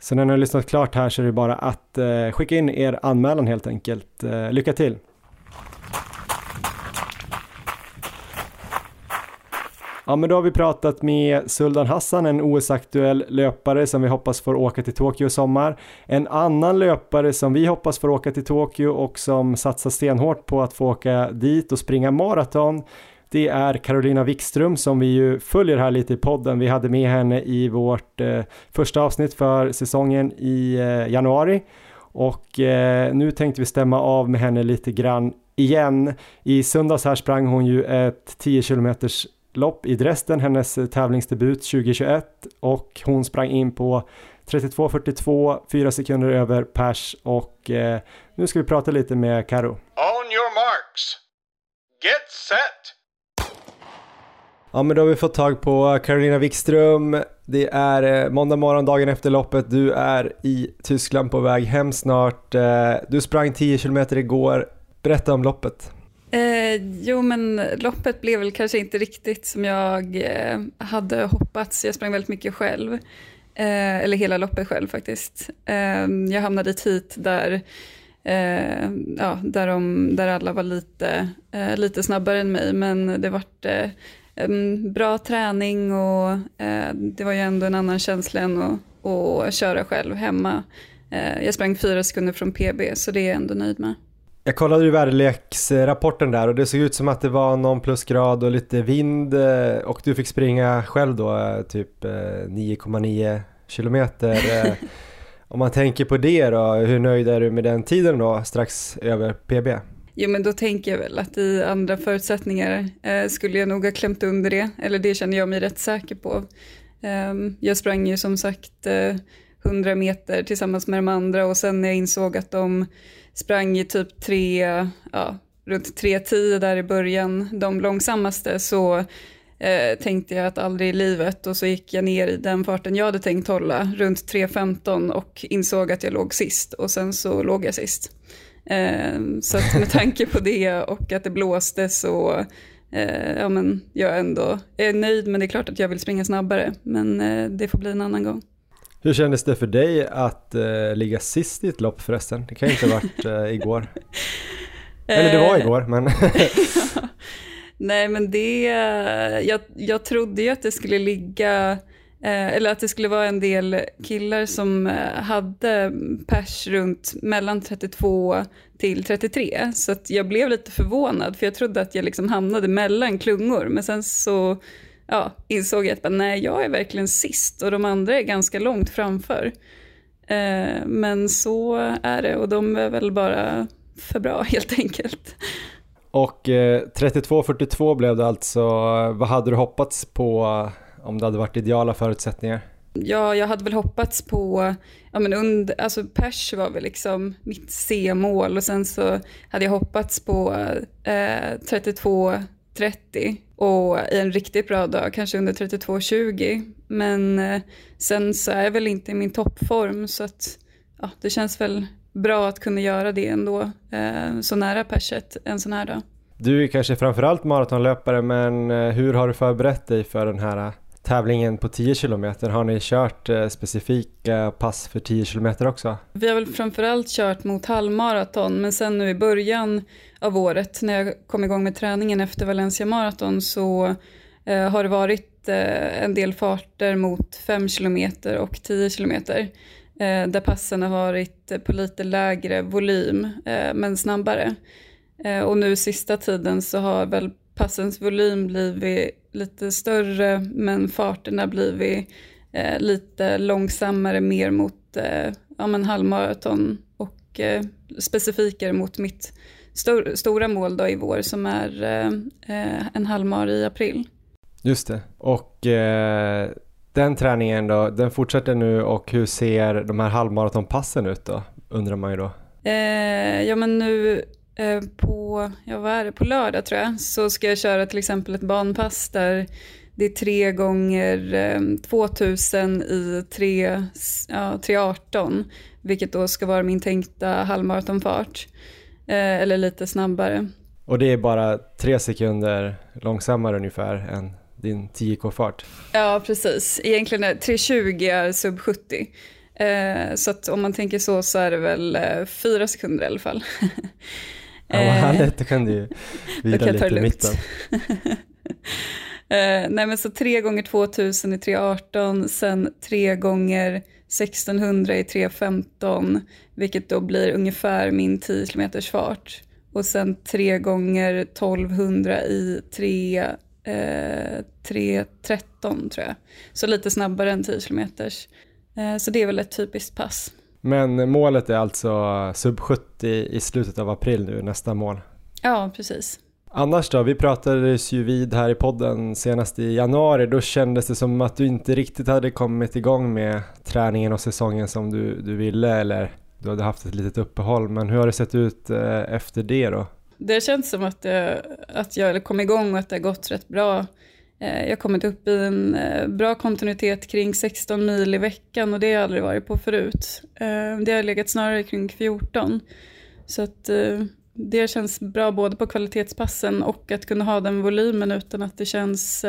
Så när ni har lyssnat klart här så är det bara att eh, skicka in er anmälan helt enkelt. Eh, lycka till! Ja men då har vi pratat med Suldan Hassan, en OS-aktuell löpare som vi hoppas får åka till Tokyo i sommar. En annan löpare som vi hoppas får åka till Tokyo och som satsar stenhårt på att få åka dit och springa maraton det är Carolina Wikström som vi ju följer här lite i podden. Vi hade med henne i vårt eh, första avsnitt för säsongen i eh, januari och eh, nu tänkte vi stämma av med henne lite grann igen. I söndags här sprang hon ju ett 10 km lopp i Dresden, hennes eh, tävlingsdebut 2021 och hon sprang in på 32.42, 4 sekunder över pers och eh, nu ska vi prata lite med Karo. On your marks. Get set. Ja men då har vi fått tag på eh, Carolina Wikström. Det är eh, måndag morgon, dagen efter loppet. Du är i Tyskland på väg hem snart. Eh, du sprang 10 km igår. Berätta om loppet. Eh, jo men loppet blev väl kanske inte riktigt som jag eh, hade hoppats. Jag sprang väldigt mycket själv. Eh, eller hela loppet själv faktiskt. Eh, jag hamnade i hit där ja, där, de, där alla var lite, lite snabbare än mig, men det vart bra träning och eh, det var ju ändå en annan känsla än att, att köra själv hemma. Eh, jag sprang fyra sekunder från PB så det är jag ändå nöjd med. Jag kollade ju väderleksrapporten där och det såg ut som att det var någon plusgrad och lite vind eh, och du fick springa själv då typ 9,9 kilometer. (laughs) Om man tänker på det då, hur nöjd är du med den tiden då strax över PB? Jo men då tänker jag väl att i andra förutsättningar eh, skulle jag nog ha klämt under det, eller det känner jag mig rätt säker på. Eh, jag sprang ju som sagt eh, 100 meter tillsammans med de andra och sen när jag insåg att de sprang i typ tre, ja, runt 3.10 där i början, de långsammaste, så eh, tänkte jag att aldrig i livet och så gick jag ner i den farten jag hade tänkt hålla, runt 3.15 och insåg att jag låg sist och sen så låg jag sist. Eh, så att med tanke på det och att det blåste så eh, ja, men jag ändå är nöjd men det är klart att jag vill springa snabbare men eh, det får bli en annan gång. Hur kändes det för dig att uh, ligga sist i ett lopp förresten? Det kan ju inte ha varit uh, (laughs) igår. Eller det var igår men... (laughs) (laughs) Nej men det, jag, jag trodde ju att det skulle ligga Eh, Eh, eller att det skulle vara en del killar som eh, hade pers runt mellan 32 till 33. Så att jag blev lite förvånad för jag trodde att jag liksom hamnade mellan klungor. Men sen så ja, insåg jag att nej, jag är verkligen sist och de andra är ganska långt framför. Eh, men så är det och de är väl bara för bra (laughs) helt enkelt. Och eh, 32-42 blev det alltså. Vad hade du hoppats på om det hade varit ideala förutsättningar? Ja, jag hade väl hoppats på, ja men under, alltså pers var väl liksom mitt C-mål och sen så hade jag hoppats på eh, 32-30 och i en riktigt bra dag kanske under 32-20. Men eh, sen så är jag väl inte i min toppform så att ja, det känns väl bra att kunna göra det ändå eh, så nära perset en sån här dag. Du är kanske framförallt maratonlöpare men eh, hur har du förberett dig för den här tävlingen på 10 km. Har ni kört eh, specifika pass för 10 km också? Vi har väl framförallt kört mot halvmaraton men sen nu i början av året när jag kom igång med träningen efter Valencia Marathon så eh, har det varit eh, en del farter mot 5 km och 10 km där passen har varit på lite lägre volym men snabbare. Och nu sista tiden så har väl passens volym blivit lite större men farterna blivit eh, lite långsammare mer mot eh, ja, men halvmaraton och eh, specifikare mot mitt stor, stora mål då i vår som är eh, eh, en halvmar i april. Just det. Och eh, den träningen då, den fortsätter nu och hur ser de här halvmaratonpassen ut då, undrar man ju då? ja men nu på, ja vad är det, på lördag tror jag, så ska jag köra till exempel ett banpass där det är tre gånger eh, 2000 i 3, ja, 3.18, vilket då ska vara min tänkta halvmaratonfart, eh, eller lite snabbare. Och det är bara tre sekunder långsammare ungefär än din 10k-fart? Ja, precis. Egentligen är 3.20 är sub 70. Eh, så om man tänker så så är det väl eh, fyra sekunder i alla fall. (laughs) Ja, vad härligt, då kan du ju (laughs) vila lite i mitten. Uh, (laughs) nej men så 3 gånger 2000 i 318, sen 3 gånger 1600 i 315, vilket då blir ungefär min 10 km fart. Och sen 3 gånger 1200 i 3, eh, 313 tror jag. Så lite snabbare än 10 km. Eh, så det är väl ett typiskt pass. Men målet är alltså sub 70 i slutet av april nu, nästa mål. Ja, precis. Annars då, vi pratades ju vid här i podden senast i januari, då kändes det som att du inte riktigt hade kommit igång med träningen och säsongen som du, du ville eller du hade haft ett litet uppehåll, men hur har det sett ut eh, efter det då? Det känns som att, det, att jag kom igång och att det har gått rätt bra Eh, jag har kommit upp i en eh, bra kontinuitet kring 16 mil i veckan och det har jag aldrig varit på förut. Eh, det har legat snarare kring 14. Så att det känns bra både på kvalitetspassen och att kunna ha den volymen utan att det känns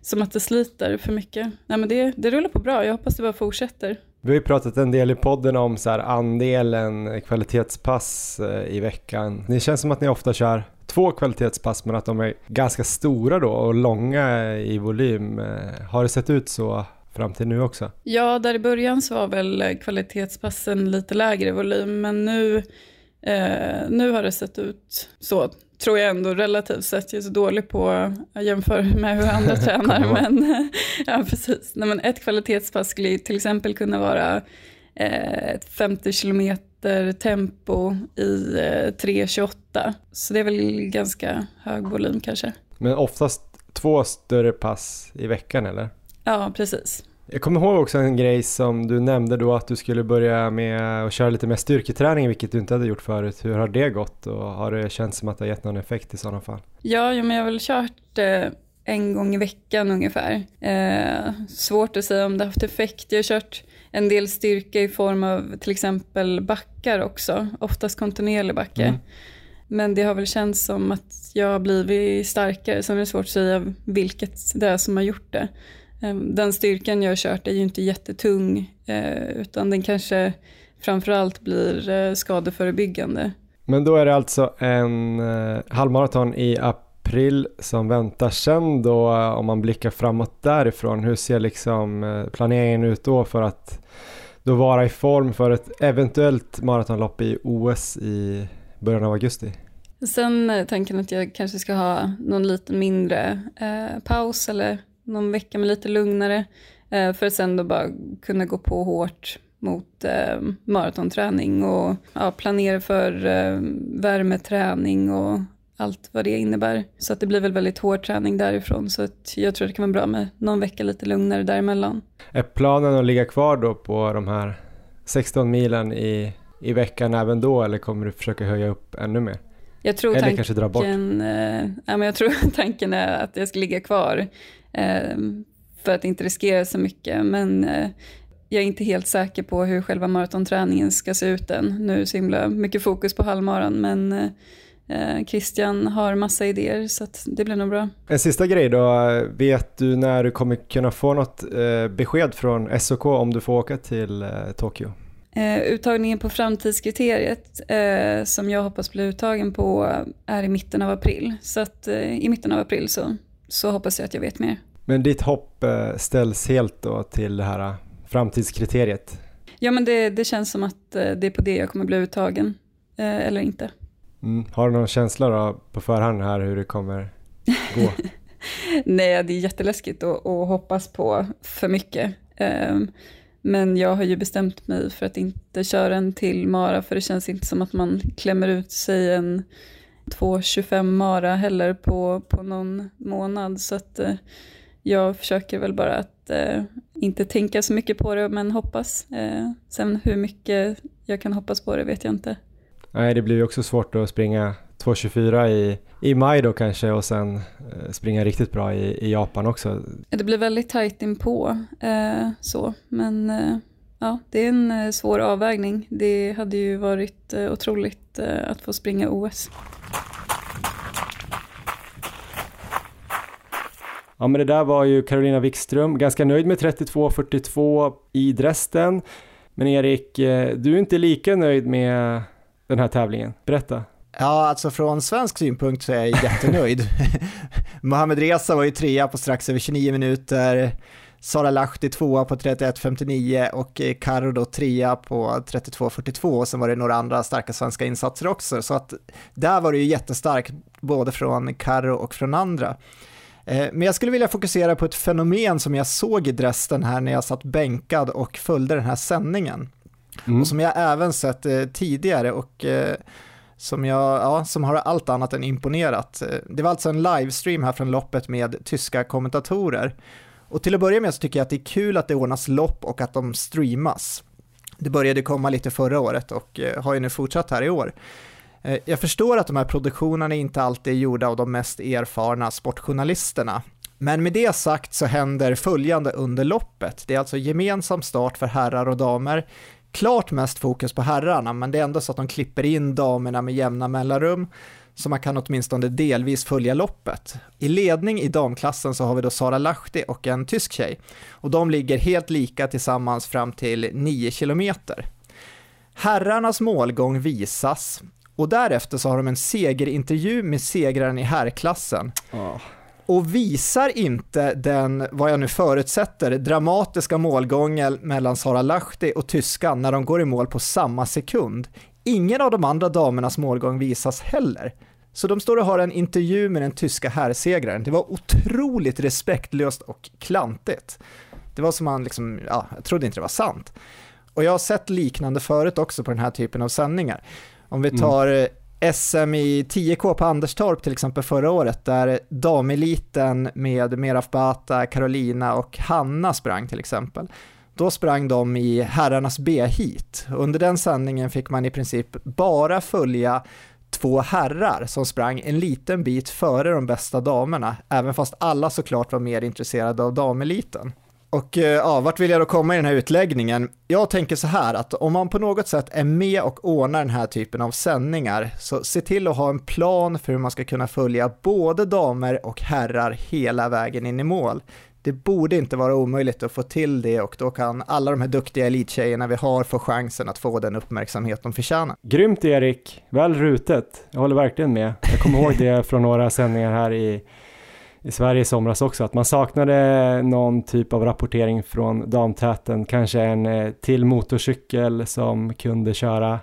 som att det sliter för mycket. Nej, men det, det rullar på bra, jag hoppas det bara fortsätter. Vi har ju pratat en del i podden om så här andelen kvalitetspass i veckan. Det känns som att ni ofta kör två kvalitetspass men att de är ganska stora då och långa i volym. Eh, har det sett ut så fram till nu också? Ja, där i början så var väl kvalitetspassen lite lägre volym men nu, eh, nu har det sett ut så tror jag ändå relativt sett. Jag är så dålig på att jämföra med hur andra (laughs) tränar. men, (laughs) ja, precis. Nej, men ett kvalitetspass skulle till exempel kunna vara eh, ett 50 kilometer tempo i 3.28. Eh, Så det är väl ganska hög volym kanske. Men oftast två större pass i veckan eller? Ja, precis. Jag kommer ihåg också en grej som du nämnde då att du skulle börja med att köra lite mer styrketräning vilket du inte hade gjort förut. Hur har det gått och har det känts som att det har gett någon effekt i sådana fall? Ja, men jag har väl kört eh, en gång i veckan ungefär. Eh, svårt att säga om det har haft effekt. Jag har kört en del styrka i form av till exempel backar också, oftast kontinuerlig backe. Mm. Men det har väl känts som att jag har blivit starkare, sen är det svårt att säga vilket det är som har gjort det. Ehm, den styrkan jag har kört är ju inte jättetung, eh, utan den kanske framförallt blir eh, skadeförebyggande. Men då är det alltså en eh, halvmaraton i april som väntar. Sen då om man blickar framåt därifrån, hur ser liksom planeringen ut då för att då vara i form för ett eventuellt maratonlopp i OS i början av augusti? Sen eh, tanken att jag kanske ska ha någon lite mindre eh, paus eller någon vecka med lite lugnare eh, för att sen då bara kunna gå på hårt mot eh, maratonträning och ja, planera för eh, värmeträning och allt vad det innebär. Så att det blir väl väldigt hård träning därifrån så att jag tror det kan vara bra med någon vecka lite lugnare däremellan. Är planen att ligga kvar då på de här 16 milen i, i veckan även då eller kommer du försöka höja upp ännu mer? Jag tror Eller kanske dra bort? Eh, ja, men jag tror (laughs) tanken är att jag ska ligga kvar eh, för att inte riskera så mycket. Men eh, jag är inte helt säker på hur själva maratonträningen ska se ut än. Nu är det så himla mycket fokus på halvmaran men eh, Christian har massa idéer så det blir nog bra. En sista grej då, vet du när du kommer kunna få något eh, besked från SOK om du får åka till eh, Tokyo? Eh, uttagningen på framtidskriteriet eh, som jag hoppas bli uttagen på är i mitten av april. Så att eh, i mitten av april så, så hoppas jag att jag vet mer. Men ditt hopp eh, ställs helt då till det här framtidskriteriet? Ja men det, det känns som att eh, det är på det jag kommer bli uttagen, eh, eller inte. Mm. Har du någon känsla då på förhand här hur det kommer gå? (laughs) Nej, det är jätteläskigt att, att hoppas på för mycket. Um, men jag har ju bestämt mig för att inte köra en till Mara, för det känns inte som att man klämmer ut sig en 2.25 Mara heller på, på någon månad. Så att uh, jag försöker väl bara att uh, inte tänka så mycket på det, men hoppas. Uh, sen hur mycket jag kan hoppas på det vet jag inte. Nej, det blir ju också svårt att springa 2.24 i, i maj då kanske och sen eh, springa riktigt bra i, i Japan också. Det blir väldigt tajt inpå eh, så, men eh, ja, det är en eh, svår avvägning. Det hade ju varit eh, otroligt eh, att få springa OS. Ja men det där var ju Carolina Wikström, ganska nöjd med 32.42 i Dresden. Men Erik, du är inte lika nöjd med den här tävlingen. Berätta. Ja, alltså från svensk synpunkt så är jag jättenöjd. (laughs) Mohamed Reza var ju trea på strax över 29 minuter, Sara Lahti tvåa på 31.59 och eh, Karo då trea på 32.42 och sen var det några andra starka svenska insatser också. Så att där var det ju jättestarkt både från Karo och från andra. Eh, men jag skulle vilja fokusera på ett fenomen som jag såg i Dresden här när jag satt bänkad och följde den här sändningen. Mm. Och som jag även sett eh, tidigare och eh, som, jag, ja, som har allt annat än imponerat. Eh, det var alltså en livestream här från loppet med tyska kommentatorer. Och till att börja med så tycker jag att det är kul att det ordnas lopp och att de streamas. Det började komma lite förra året och eh, har ju nu fortsatt här i år. Eh, jag förstår att de här produktionerna inte alltid är gjorda av de mest erfarna sportjournalisterna. Men med det sagt så händer följande under loppet. Det är alltså gemensam start för herrar och damer klart mest fokus på herrarna, men det är ändå så att de klipper in damerna med jämna mellanrum, så man kan åtminstone delvis följa loppet. I ledning i damklassen så har vi då Sara Lahti och en tysk tjej, och de ligger helt lika tillsammans fram till 9 kilometer. Herrarnas målgång visas och därefter så har de en segerintervju med segraren i herrklassen. Oh och visar inte den, vad jag nu förutsätter, dramatiska målgången mellan Sara Lahti och tyskan när de går i mål på samma sekund. Ingen av de andra damernas målgång visas heller. Så de står och har en intervju med den tyska herrsegraren. Det var otroligt respektlöst och klantigt. Det var som man liksom, ja, jag trodde inte det var sant. Och jag har sett liknande förut också på den här typen av sändningar. Om vi mm. tar mm SM i 10K på Anderstorp till exempel förra året där dameliten med Meraf Bata, Carolina och Hanna sprang till exempel. Då sprang de i herrarnas B-heat. Under den sändningen fick man i princip bara följa två herrar som sprang en liten bit före de bästa damerna, även fast alla såklart var mer intresserade av dameliten. Och eh, ja, vart vill jag då komma i den här utläggningen? Jag tänker så här att om man på något sätt är med och ordnar den här typen av sändningar, så se till att ha en plan för hur man ska kunna följa både damer och herrar hela vägen in i mål. Det borde inte vara omöjligt att få till det och då kan alla de här duktiga elittjejerna vi har få chansen att få den uppmärksamhet de förtjänar. Grymt Erik, väl rutet. Jag håller verkligen med. Jag kommer ihåg det från några sändningar här i, i Sverige i somras också, att man saknade någon typ av rapportering från damtäten, kanske en eh, till motorcykel som kunde köra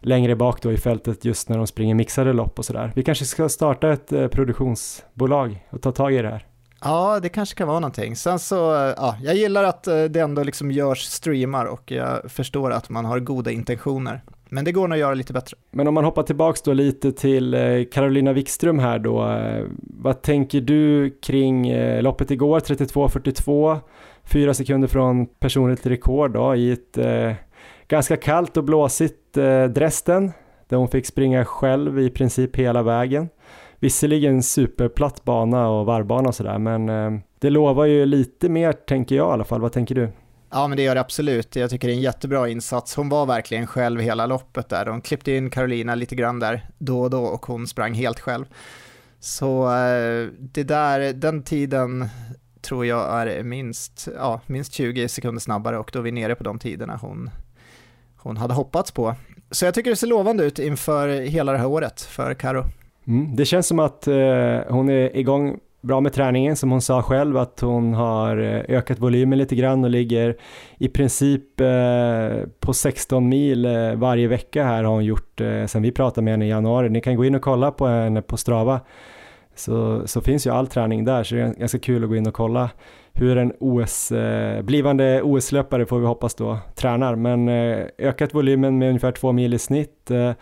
längre bak då i fältet just när de springer mixade lopp och sådär. Vi kanske ska starta ett eh, produktionsbolag och ta tag i det här. Ja, det kanske kan vara någonting. Sen så, eh, ja, jag gillar att det ändå liksom görs streamar och jag förstår att man har goda intentioner. Men det går nog att göra lite bättre. Men om man hoppar tillbaks då lite till eh, Carolina Wikström här då. Eh, vad tänker du kring eh, loppet igår, 32.42, fyra sekunder från personligt rekord då i ett eh, ganska kallt och blåsigt eh, Dresden, där hon fick springa själv i princip hela vägen. Visserligen superplatt bana och varvbana och sådär, men eh, det lovar ju lite mer tänker jag i alla fall. Vad tänker du? Ja, men det gör det absolut. Jag tycker det är en jättebra insats. Hon var verkligen själv hela loppet där. De klippte in Carolina lite grann där då och då och hon sprang helt själv. Så eh, det där, den tiden tror jag är minst, ja, minst 20 sekunder snabbare och då är vi nere på de tiderna hon, hon hade hoppats på. Så jag tycker det ser lovande ut inför hela det här året för Karo. Mm, det känns som att eh, hon är igång bra med träningen som hon sa själv att hon har eh, ökat volymen lite grann och ligger i princip eh, på 16 mil eh, varje vecka här har hon gjort eh, sen vi pratade med henne i januari. Ni kan gå in och kolla på henne på Strava så, så finns ju all träning där så det är ganska kul att gå in och kolla hur en OS, eh, blivande OS-löpare får vi hoppas då tränar men eh, ökat volymen med ungefär två mil i snitt eh,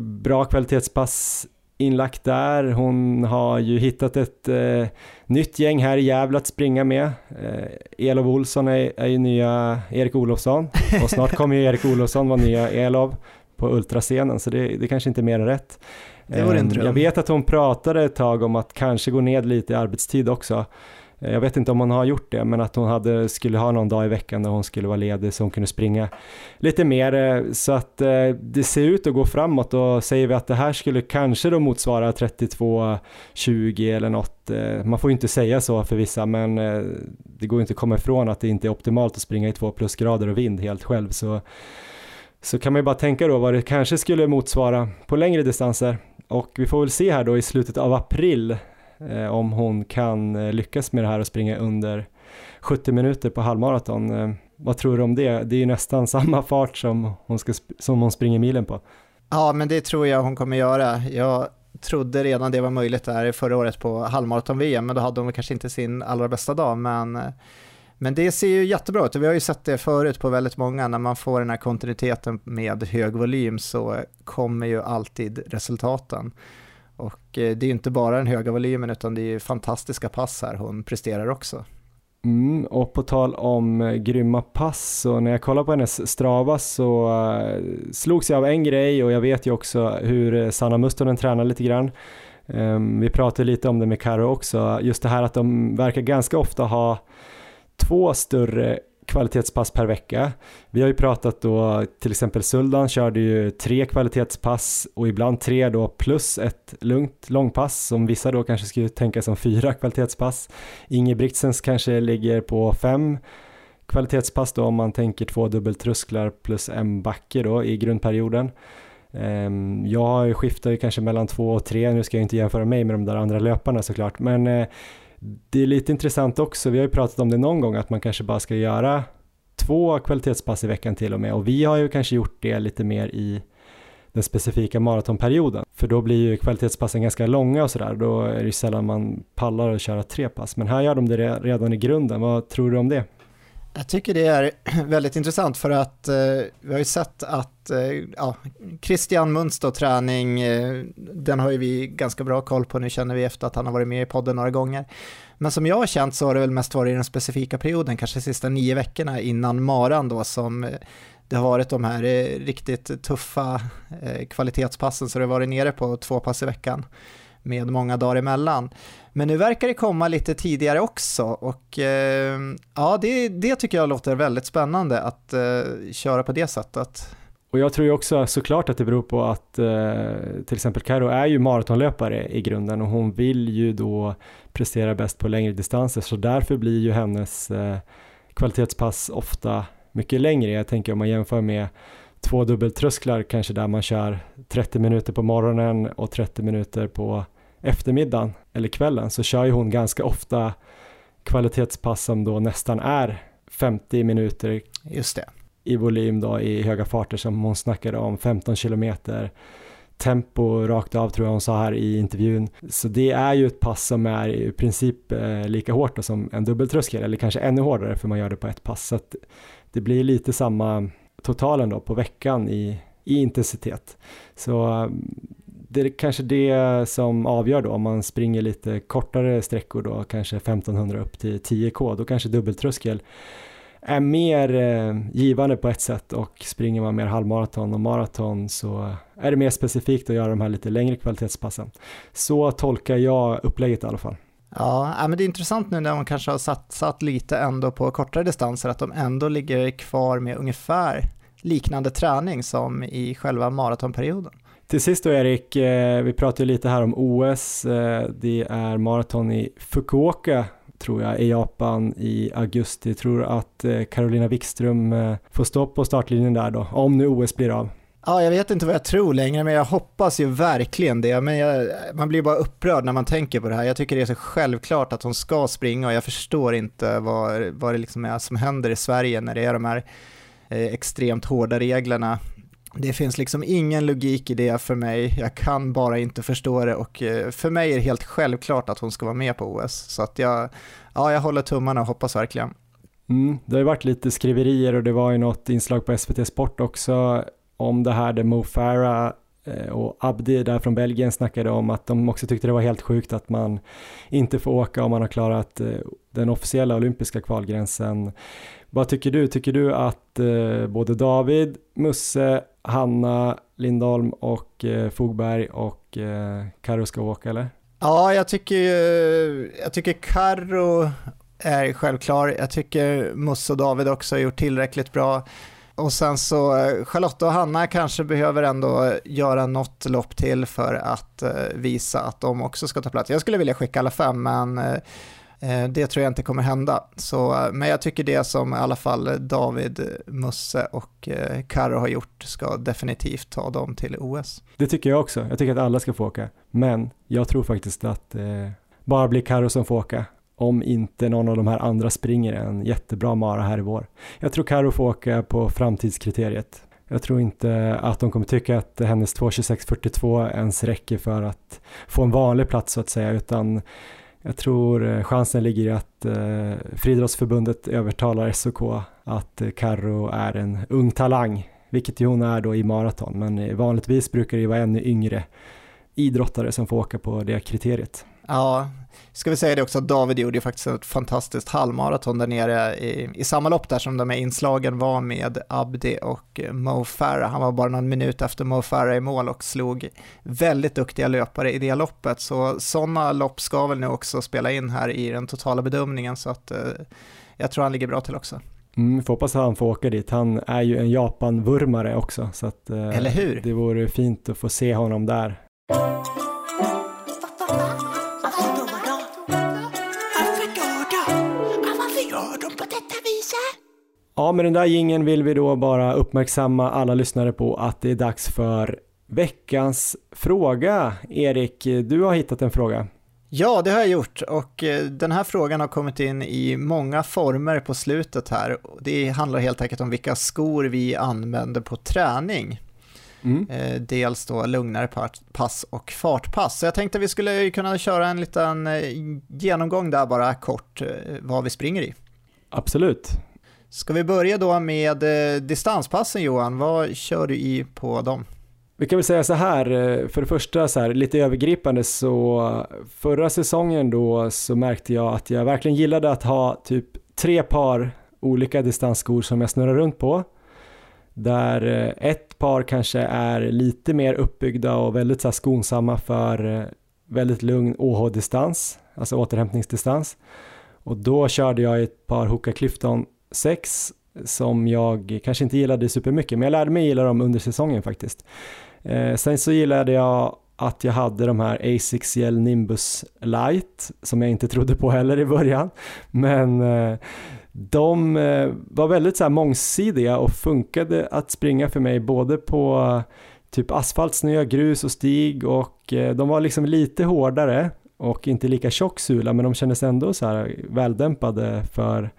bra kvalitetspass inlagt där. Hon har ju hittat ett eh, nytt gäng här i Gävle att springa med. Eh, Elof Olsson är, är ju nya Erik Olofsson och snart kommer ju Erik Olofsson vara nya Elof på ultrascenen så det, det kanske inte är mer än rätt. Det var en dröm. Jag vet att hon pratade ett tag om att kanske gå ned lite i arbetstid också. Eh, jag vet inte om hon har gjort det, men att hon hade, skulle ha någon dag i veckan där hon skulle vara ledig så hon kunde springa lite mer. Eh, så att eh, det ser ut att gå framåt och säger vi att det här skulle kanske då motsvara 32-20 eller något. Man får ju inte säga så för vissa, men det går inte att komma ifrån att det inte är optimalt att springa i två plusgrader och vind helt själv. Så, så kan man ju bara tänka då vad det kanske skulle motsvara på längre distanser. Och vi får väl se här då i slutet av april Eh, om hon kan eh, lyckas med det här och springa under 70 minuter på halvmaraton. Eh, vad tror du om det? Det är ju nästan (laughs) samma fart som hon, ska, som hon springer milen på. Ja, men det tror jag hon kommer göra. Jag trodde redan det var möjligt där förra året på halvmaraton-VM, men då hade hon kanske inte sin allra bästa dag. Men, eh, men det ser ju jättebra ut och vi har ju sett det förut på väldigt många. När man får den här kontinuiteten med hög volym så kommer ju alltid resultaten. Och eh, det är inte bara den höga volymen utan det är fantastiska pass här hon presterar också. Mm, och på tal om eh, grymma pass så när jag kollar på hennes Strava så uh, slogs jag av en grej och jag vet ju också hur Sanna Mustonen tränar lite grann. Um, vi pratade lite om det med Karo också, just det här att de verkar ganska ofta ha två större kvalitetspass per vecka. Vi har ju pratat då, till exempel Suldan körde ju tre kvalitetspass och ibland tre då plus ett lugnt långpass som vissa då kanske skulle tänka som fyra kvalitetspass. Ingebrigtsens kanske ligger på fem kvalitetspass då om man tänker två dubbeltrösklar plus en backe då i grundperioden. Ehm, jag skiftar ju kanske mellan två och tre, nu ska jag inte jämföra mig med de där andra löparna såklart, men eh, det är lite intressant också, vi har ju pratat om det någon gång att man kanske bara ska göra två kvalitetspass i veckan till och med och vi har ju kanske gjort det lite mer i den specifika maratonperioden. För då blir ju kvalitetspassen ganska långa och sådär, då är det ju sällan man pallar att köra tre pass. Men här gör de det redan i grunden, vad tror du om det? Jag tycker det är (clears throat) väldigt intressant för att eh, vi har ju sett att Eh, ja, Christian Munst träning, eh, den har ju vi ganska bra koll på, nu känner vi efter att han har varit med i podden några gånger. Men som jag har känt så har det väl mest varit i den specifika perioden, kanske de sista nio veckorna innan maran då som eh, det har varit de här riktigt tuffa kvalitetspassen så det har varit nere på två pass i veckan med många dagar emellan. Men nu verkar det komma lite tidigare också och eh, ja, det, det tycker jag låter väldigt spännande att eh, köra på det sättet. Och jag tror ju också såklart att det beror på att eh, till exempel Karo är ju maratonlöpare i grunden och hon vill ju då prestera bäst på längre distanser så därför blir ju hennes eh, kvalitetspass ofta mycket längre. Jag tänker om man jämför med två dubbeltrösklar kanske där man kör 30 minuter på morgonen och 30 minuter på eftermiddagen eller kvällen så kör ju hon ganska ofta kvalitetspass som då nästan är 50 minuter Just det i volym då i höga farter som hon snackade om 15 kilometer tempo rakt av tror jag hon sa här i intervjun. Så det är ju ett pass som är i princip eh, lika hårt som en dubbeltröskel eller kanske ännu hårdare för man gör det på ett pass. Så att det blir lite samma totalen då på veckan i, i intensitet. Så eh, det är kanske det som avgör då om man springer lite kortare sträckor då, kanske 1500 upp till 10k, då kanske dubbeltröskel är mer eh, givande på ett sätt och springer man mer halvmaraton och maraton så är det mer specifikt att göra de här lite längre kvalitetspassen. Så tolkar jag upplägget i alla fall. Ja, men det är intressant nu när man kanske har satsat lite ändå på kortare distanser att de ändå ligger kvar med ungefär liknande träning som i själva maratonperioden. Till sist då Erik, eh, vi pratade lite här om OS, eh, det är maraton i Fukuoka tror jag i Japan i augusti. Tror att eh, Carolina Wikström eh, får stå på startlinjen där då, om nu OS blir av. Ja, jag vet inte vad jag tror längre, men jag hoppas ju verkligen det. Men jag, man blir bara upprörd när man tänker på det här. Jag tycker det är så självklart att hon ska springa och jag förstår inte vad, vad det liksom är som händer i Sverige när det är de här eh, extremt hårda reglerna. Det finns liksom ingen logik i det för mig, jag kan bara inte förstå det och eh, för mig är det helt självklart att hon ska vara med på OS. Så att jag, ja, jag håller tummarna och hoppas verkligen. Mm, det har ju varit lite skriverier och det var ju något inslag på SVT Sport också om det här där Mo Farah eh, och Abdi där från Belgien snackade om att de också tyckte det var helt sjukt att man inte får åka om man har klarat eh, den officiella olympiska kvalgränsen. Vad tycker du? Tycker du att eh, både David, Musse, Hanna, Lindholm och eh, Fogberg och eh, Karo ska åka eller? Ja, jag tycker, jag tycker Karo är självklar. Jag tycker Musse och David också har gjort tillräckligt bra. Och sen så eh, Charlotta och Hanna kanske behöver ändå göra något lopp till för att visa att de också ska ta plats. Jag skulle vilja skicka alla fem men eh, Eh, det tror jag inte kommer hända. Så, eh, men jag tycker det som i alla fall David, eh, Musse och Karo har gjort ska definitivt ta dem till OS. Det tycker jag också. Jag tycker att alla ska få åka. Men jag tror faktiskt att eh, bara blir Karo som får åka om inte någon av de här andra springer en jättebra mara här i vår. Jag tror Karo får åka på framtidskriteriet. Jag tror inte att de kommer tycka att hennes 2.26.42 ens räcker för att få en vanlig plats så att säga, utan jag tror eh, chansen ligger i att eh, Friidrottsförbundet övertalar SOK att eh, Karo är en ung talang, vilket ju hon är då i maraton, men eh, vanligtvis brukar det ju vara ännu yngre idrottare som får åka på det kriteriet. Ja, ska vi säga det också att David gjorde ju faktiskt ett fantastiskt halvmaraton där nere i, i samma lopp där som de här inslagen var med Abdi och Mo Farah. Han var bara någon minut efter Mo Farah i mål och slog väldigt duktiga löpare i det loppet. Så sådana lopp ska väl nu också spela in här i den totala bedömningen så att eh, jag tror han ligger bra till också. Mm, får hoppas att han får åka dit. Han är ju en Japan-vurmare också. Så att, eh, Eller hur? Det vore fint att få se honom där. Ja, med den där gingen vill vi då bara uppmärksamma alla lyssnare på att det är dags för veckans fråga. Erik, du har hittat en fråga. Ja, det har jag gjort och eh, den här frågan har kommit in i många former på slutet här. Det handlar helt enkelt om vilka skor vi använder på träning. Mm. Eh, dels då lugnare pass och fartpass. Så jag tänkte att vi skulle kunna köra en liten eh, genomgång där bara kort vad vi springer i. Absolut. Ska vi börja då med eh, distanspassen Johan, vad kör du i på dem? Vi kan väl säga så här, eh, för det första så här, lite övergripande så förra säsongen då så märkte jag att jag verkligen gillade att ha typ tre par olika distansskor som jag snurrar runt på. Där eh, ett par kanske är lite mer uppbyggda och väldigt så här, skonsamma för väldigt lugn OH-distans, alltså återhämtningsdistans. Och då körde jag ett par Hoka Clifton 6 som jag kanske inte gillade supermycket, men jag lärde mig gilla dem under säsongen faktiskt. Eh, sen så gillade jag att jag hade de här Asics Gel Nimbus Light som jag inte trodde på heller i början. Men eh, De eh, var väldigt så här mångsidiga och funkade att springa för mig både på eh, typ asfalt, snö, grus och stig och eh, de var liksom lite hårdare och inte lika tjock sula men de kändes ändå så här väldämpade för,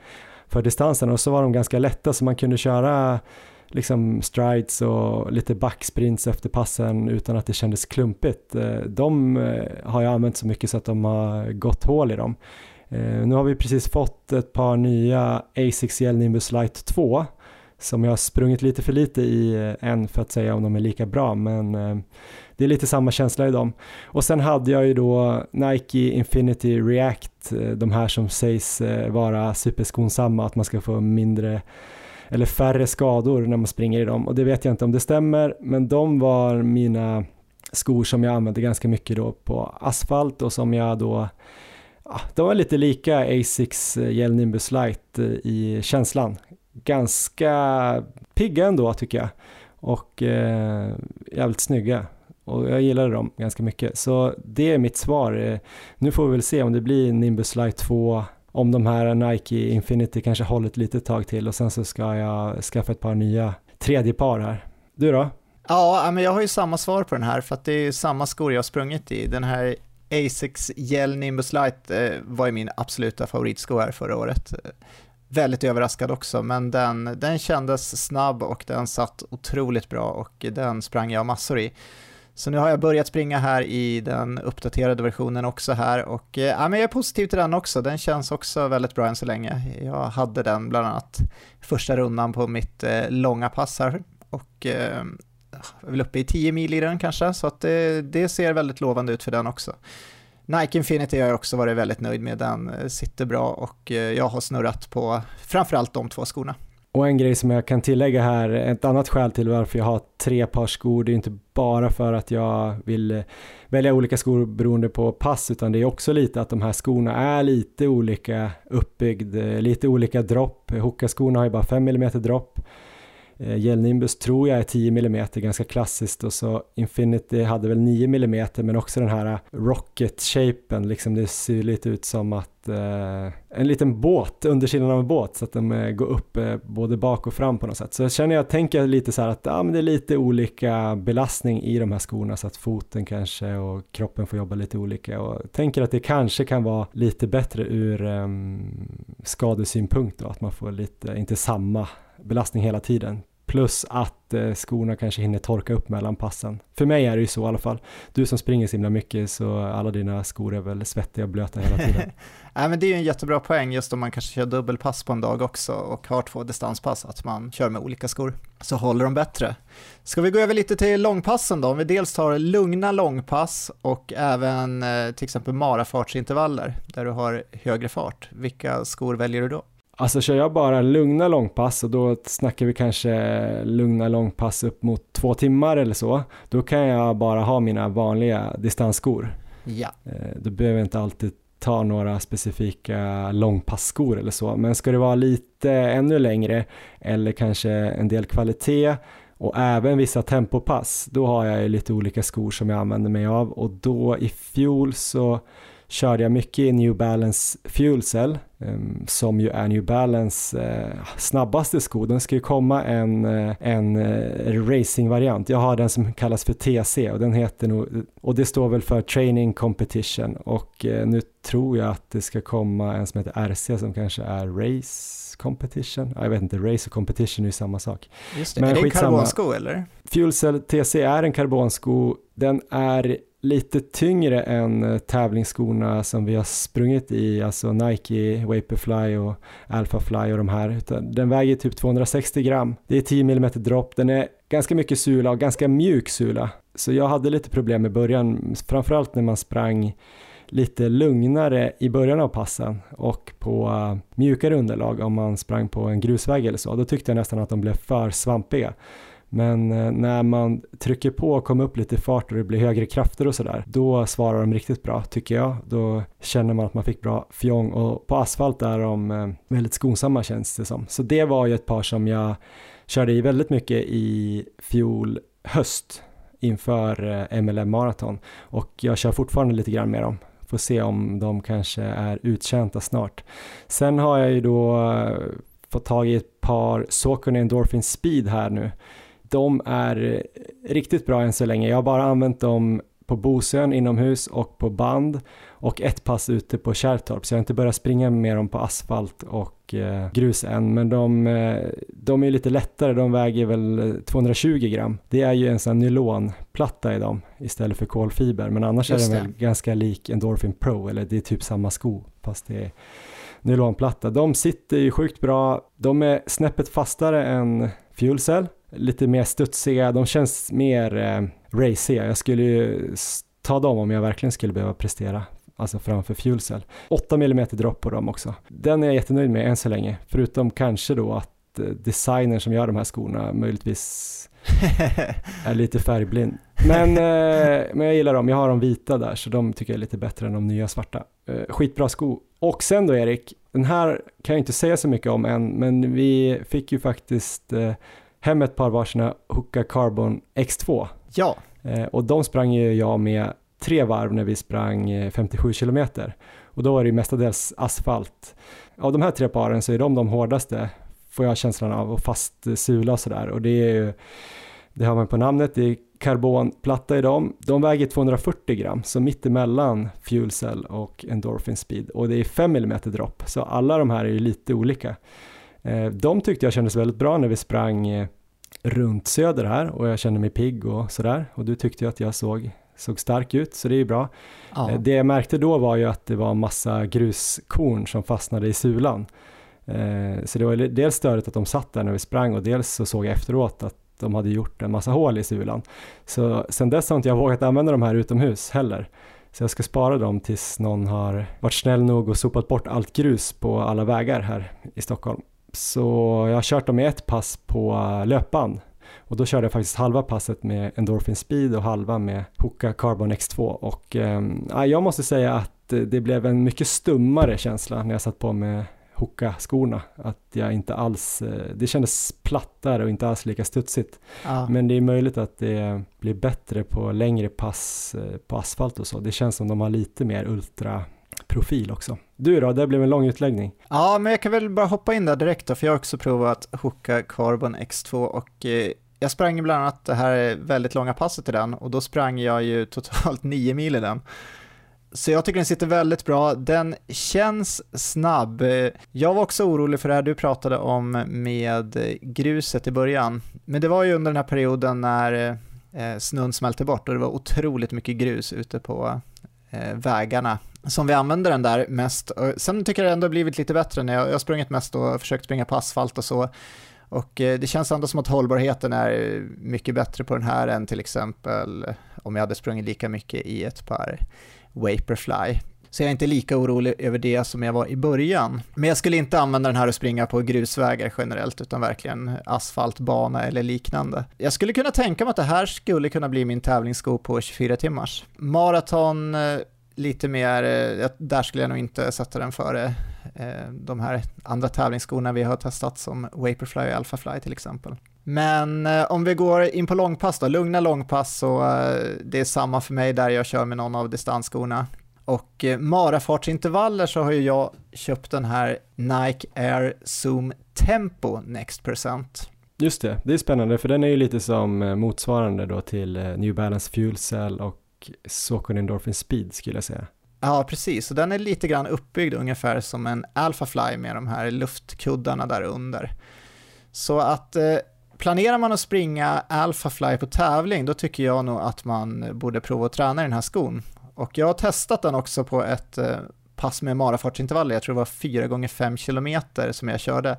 för distansen och så var de ganska lätta så man kunde köra liksom strides och lite backsprints efter passen utan att det kändes klumpigt. Eh, de eh, har jag använt så mycket så att de har gått hål i dem. Eh, nu har vi precis fått ett par nya Asics Gel Nimbus Light 2 som jag har sprungit lite för lite i än för att säga om de är lika bra, men eh, det är lite samma känsla i dem. Och sen hade jag ju då Nike Infinity React, eh, de här som sägs eh, vara superskonsamma, att man ska få mindre eller färre skador när man springer i dem. Och det vet jag inte om det stämmer, men de var mina skor som jag använde ganska mycket då på asfalt och som jag då ah, de var lite lika Asics eh, Gel Nimbus Light i känslan. Ganska pigga ändå tycker jag. Och eh, jävligt snygga och jag gillade dem ganska mycket. Så det är mitt svar. Eh, nu får vi väl se om det blir Nimbus Light 2, om de här Nike Infinity kanske håller ett litet tag till och sen så ska jag skaffa ett par nya tredje par här. Du då? Ja, men jag har ju samma svar på den här för att det är samma skor jag har sprungit i. Den här Asics Gel Nimbus Light eh, var ju min absoluta favoritsko här förra året väldigt överraskad också, men den, den kändes snabb och den satt otroligt bra och den sprang jag massor i. Så nu har jag börjat springa här i den uppdaterade versionen också här och eh, ja, men jag är positiv till den också. Den känns också väldigt bra än så länge. Jag hade den bland annat första rundan på mitt eh, långa pass här och eh, jag är väl uppe i 10 mil i den kanske, så att det, det ser väldigt lovande ut för den också. Nike Infinity har jag också varit väldigt nöjd med, den eh, sitter bra och eh, jag har snurrat på framförallt de två skorna. Och en grej som jag kan tillägga här, ett annat skäl till varför jag har tre par skor, det är inte bara för att jag vill välja olika skor beroende på pass, utan det är också lite att de här skorna är lite olika uppbyggd, lite olika dropp. Hoka-skorna har ju bara 5 mm dropp Eh, Nimbus tror jag är 10 mm, ganska klassiskt. Och så Infinity hade väl 9 mm men också den här rocket-shapen, liksom det ser lite ut som att eh, en liten båt, undersidan av en båt så att de eh, går upp eh, både bak och fram på något sätt. Så jag känner jag tänker lite så här att ja, men det är lite olika belastning i de här skorna så att foten kanske och kroppen får jobba lite olika. Och tänker att det kanske kan vara lite bättre ur ehm, skadesynpunkt då, att man får lite, inte samma belastning hela tiden. Plus att eh, skorna kanske hinner torka upp mellan passen. För mig är det ju så i alla fall. Du som springer så himla mycket så alla dina skor är väl svettiga och blöta hela tiden. (laughs) Nej men det är ju en jättebra poäng just om man kanske kör dubbelpass på en dag också och har två distanspass, att man kör med olika skor. Så håller de bättre. Ska vi gå över lite till långpassen då? Om vi dels tar lugna långpass och även eh, till exempel marafartsintervaller där du har högre fart. Vilka skor väljer du då? Alltså kör jag bara lugna långpass och då snackar vi kanske lugna långpass upp mot två timmar eller så. Då kan jag bara ha mina vanliga distansskor. Ja. Eh, då behöver jag inte alltid ta några specifika långpassskor eller så. Men ska det vara lite ännu längre eller kanske en del kvalitet och även vissa tempopass, då har jag lite olika skor som jag använder mig av och då i fjol så körde jag mycket i New Balance Fuel Cell um, som ju är New Balance uh, snabbaste sko. Den ska ju komma en, uh, en uh, racingvariant. Jag har den som kallas för TC och den heter nog, och det står väl för Training Competition och nu tror jag att det ska komma en som heter RC som kanske är Race competition. Jag vet inte, race och competition är ju samma sak. Just det. Men är det en karbonsko eller? Fuel Cell TC är en karbonsko. Den är lite tyngre än eh, tävlingsskorna som vi har sprungit i, alltså Nike, Vaporfly och Alphafly och de här. Den väger typ 260 gram. Det är 10 mm dropp. Den är ganska mycket sula och ganska mjuk sula. Så jag hade lite problem i början, framförallt när man sprang lite lugnare i början av passen och på uh, mjukare underlag om man sprang på en grusväg eller så. Då tyckte jag nästan att de blev för svampiga. Men eh, när man trycker på och kommer upp lite i fart och det blir högre krafter och sådär, då svarar de riktigt bra tycker jag. Då känner man att man fick bra fjong och på asfalt är de eh, väldigt skonsamma känns det som. Så det var ju ett par som jag körde i väldigt mycket i fjol höst inför eh, MLM maraton Marathon och jag kör fortfarande lite grann med dem Får se om de kanske är uttjänta snart. Sen har jag ju då fått tag i ett par Saucony Endorphin Speed här nu. De är riktigt bra än så länge. Jag har bara använt dem på Bosön inomhus och på band och ett pass ute på Kärrtorp. Så jag har inte börjat springa med dem på asfalt och eh, grus än. Men de, eh, de är lite lättare, de väger väl 220 gram. Det är ju en sån nylonplatta i dem istället för kolfiber. Men annars Just är den väl ganska lik Endorphin Pro eller det är typ samma sko fast det är nylonplatta. De sitter ju sjukt bra, de är snäppet fastare än Fuel Cell, lite mer studsiga, de känns mer eh, raciga. Jag skulle ju ta dem om jag verkligen skulle behöva prestera alltså framför Fuel Cell. 8 mm dropp på dem också. Den är jag jättenöjd med än så länge, förutom kanske då att eh, designern som gör de här skorna möjligtvis (laughs) är lite färgblind. Men, eh, men jag gillar dem, jag har de vita där så de tycker jag är lite bättre än de nya svarta. Eh, skitbra sko. Och sen då Erik, den här kan jag inte säga så mycket om än, men vi fick ju faktiskt eh, hem ett par varsina Hoka Carbon X2. Ja. Eh, och de sprang ju jag med tre varv när vi sprang 57 eh, kilometer. Och då var det ju mestadels asfalt. Av de här tre paren så är de de hårdaste, får jag känslan av, och fast sula och sådär. Och det är ju, det har man på namnet, det är karbonplatta i dem. De väger 240 gram, så mittemellan Fuel Cell och Endorphin Speed. Och det är 5 mm dropp, så alla de här är ju lite olika. Eh, de tyckte jag kändes väldigt bra när vi sprang runt söder här och jag kände mig pigg och sådär. Och du tyckte ju att jag såg såg stark ut, så det är ju bra. Ja. Eh, det jag märkte då var ju att det var massa gruskorn som fastnade i sulan. Eh, så det var dels störigt att de satt där när vi sprang och dels så såg jag efteråt att de hade gjort en massa hål i sulan. Så sen dess har inte jag vågat använda de här utomhus heller. Så jag ska spara dem tills någon har varit snäll nog och sopat bort allt grus på alla vägar här i Stockholm. Så jag har kört dem i ett pass på löpband och då körde jag faktiskt halva passet med Endorphin Speed och halva med Hoka Carbon X2 och eh, jag måste säga att det blev en mycket stummare känsla när jag satt på med Hoka-skorna. Att jag inte alls, eh, det kändes plattare och inte alls lika studsigt. Ja. Men det är möjligt att det blir bättre på längre pass eh, på asfalt och så. Det känns som de har lite mer ultra profil också. Du då, det blev en lång utläggning. Ja, men jag kan väl bara hoppa in där direkt då, för jag har också provat Hoka Carbon X2 och eh, jag sprang bland annat det här väldigt långa passet i den och då sprang jag ju (laughs) totalt nio mil i den. Så jag tycker den sitter väldigt bra. Den känns snabb. Jag var också orolig för det här du pratade om med gruset i början. Men det var ju under den här perioden när eh, snön smälte bort och det var otroligt mycket grus ute på eh, vägarna som vi använder den där mest. Sen tycker jag det ändå blivit lite bättre när jag, jag har sprungit mest och försökt springa på asfalt och så. Och eh, det känns ändå som att hållbarheten är mycket bättre på den här än till exempel om jag hade sprungit lika mycket i ett par Vaporfly. Så jag är inte lika orolig över det som jag var i början. Men jag skulle inte använda den här och springa på grusvägar generellt, utan verkligen asfaltbana eller liknande. Jag skulle kunna tänka mig att det här skulle kunna bli min tävlingssko på 24 timmars. Maraton, eh, lite mer, eh, där skulle jag nog inte sätta den före eh, de här andra tävlingsskorna vi har testat som Vaporfly och Alphafly till exempel. Men eh, om vi går in på långpass då, lugna långpass så det är samma för mig där jag kör med någon av distansskorna. Och marafartsintervaller så har ju jag köpt den här Nike Air Zoom Tempo Next Percent. Just det, det är spännande för den är ju lite som motsvarande då till New Balance Fuel Cell och Saucony Endorphin Speed skulle jag säga. Ja, precis. Och den är lite grann uppbyggd ungefär som en Alphafly med de här luftkuddarna där under. Så att eh, planerar man att springa Alphafly på tävling, då tycker jag nog att man borde prova att träna i den här skon. Och jag har testat den också på ett eh, pass med marafartsintervaller, jag tror det var 4 gånger 5 km som jag körde.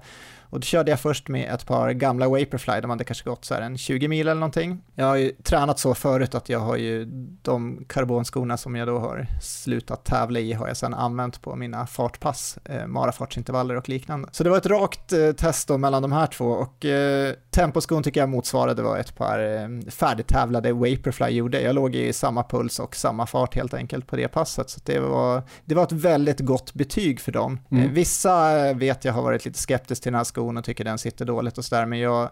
Och då körde jag först med ett par gamla Vaporfly, de hade kanske gått så här en 20 mil eller någonting. Jag har ju tränat så förut att jag har ju de karbonskorna som jag då har slutat tävla i har jag sedan använt på mina fartpass, eh, marafartsintervaller och liknande. Så det var ett rakt eh, test då mellan de här två och eh, temposkon tycker jag motsvarade vad ett par eh, färdigtävlade Vaporfly gjorde. Jag låg i samma puls och samma fart helt enkelt på det passet, så det var, det var ett väldigt gott betyg för dem. Mm. Eh, vissa vet jag har varit lite skeptiska till den här skon skon och tycker den sitter dåligt och sådär, men jag,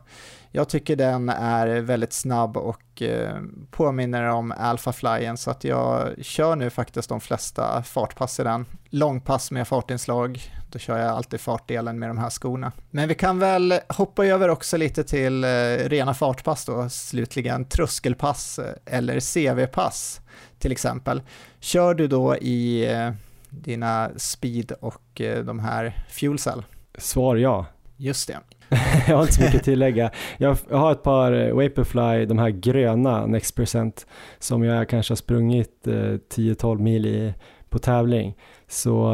jag tycker den är väldigt snabb och eh, påminner om Alpha Flyen. så att jag kör nu faktiskt de flesta fartpass i den. Långpass med fartinslag, då kör jag alltid fartdelen med de här skorna. Men vi kan väl hoppa över också lite till eh, rena fartpass då, slutligen tröskelpass eh, eller CV-pass till exempel. Kör du då i eh, dina speed och eh, de här fuel cell? Svar ja. Just det. (laughs) jag har inte så mycket att tillägga. Jag har ett par eh, Vaporfly, de här gröna Next Percent, som jag kanske har sprungit 10-12 mil i på tävling. Så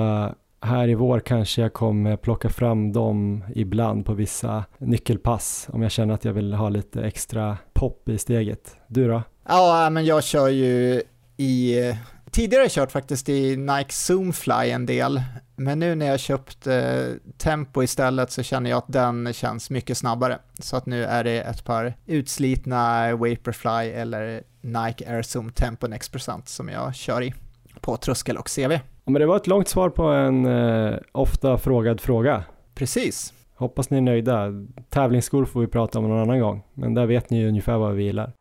här i vår kanske jag kommer plocka fram dem ibland på vissa nyckelpass om jag känner att jag vill ha lite extra pop i steget. Du då? Ja, men jag kör ju i Tidigare har jag kört faktiskt i Nike Zoomfly en del, men nu när jag köpt eh, Tempo istället så känner jag att den känns mycket snabbare. Så att nu är det ett par utslitna Vaporfly eller Nike Air Zoom Tempo Next Percent som jag kör i på tröskel och CV. men det var ett långt svar på en eh, ofta frågad fråga. Precis. Hoppas ni är nöjda. Tävlingsskor får vi prata om någon annan gång, men där vet ni ju ungefär vad vi gillar.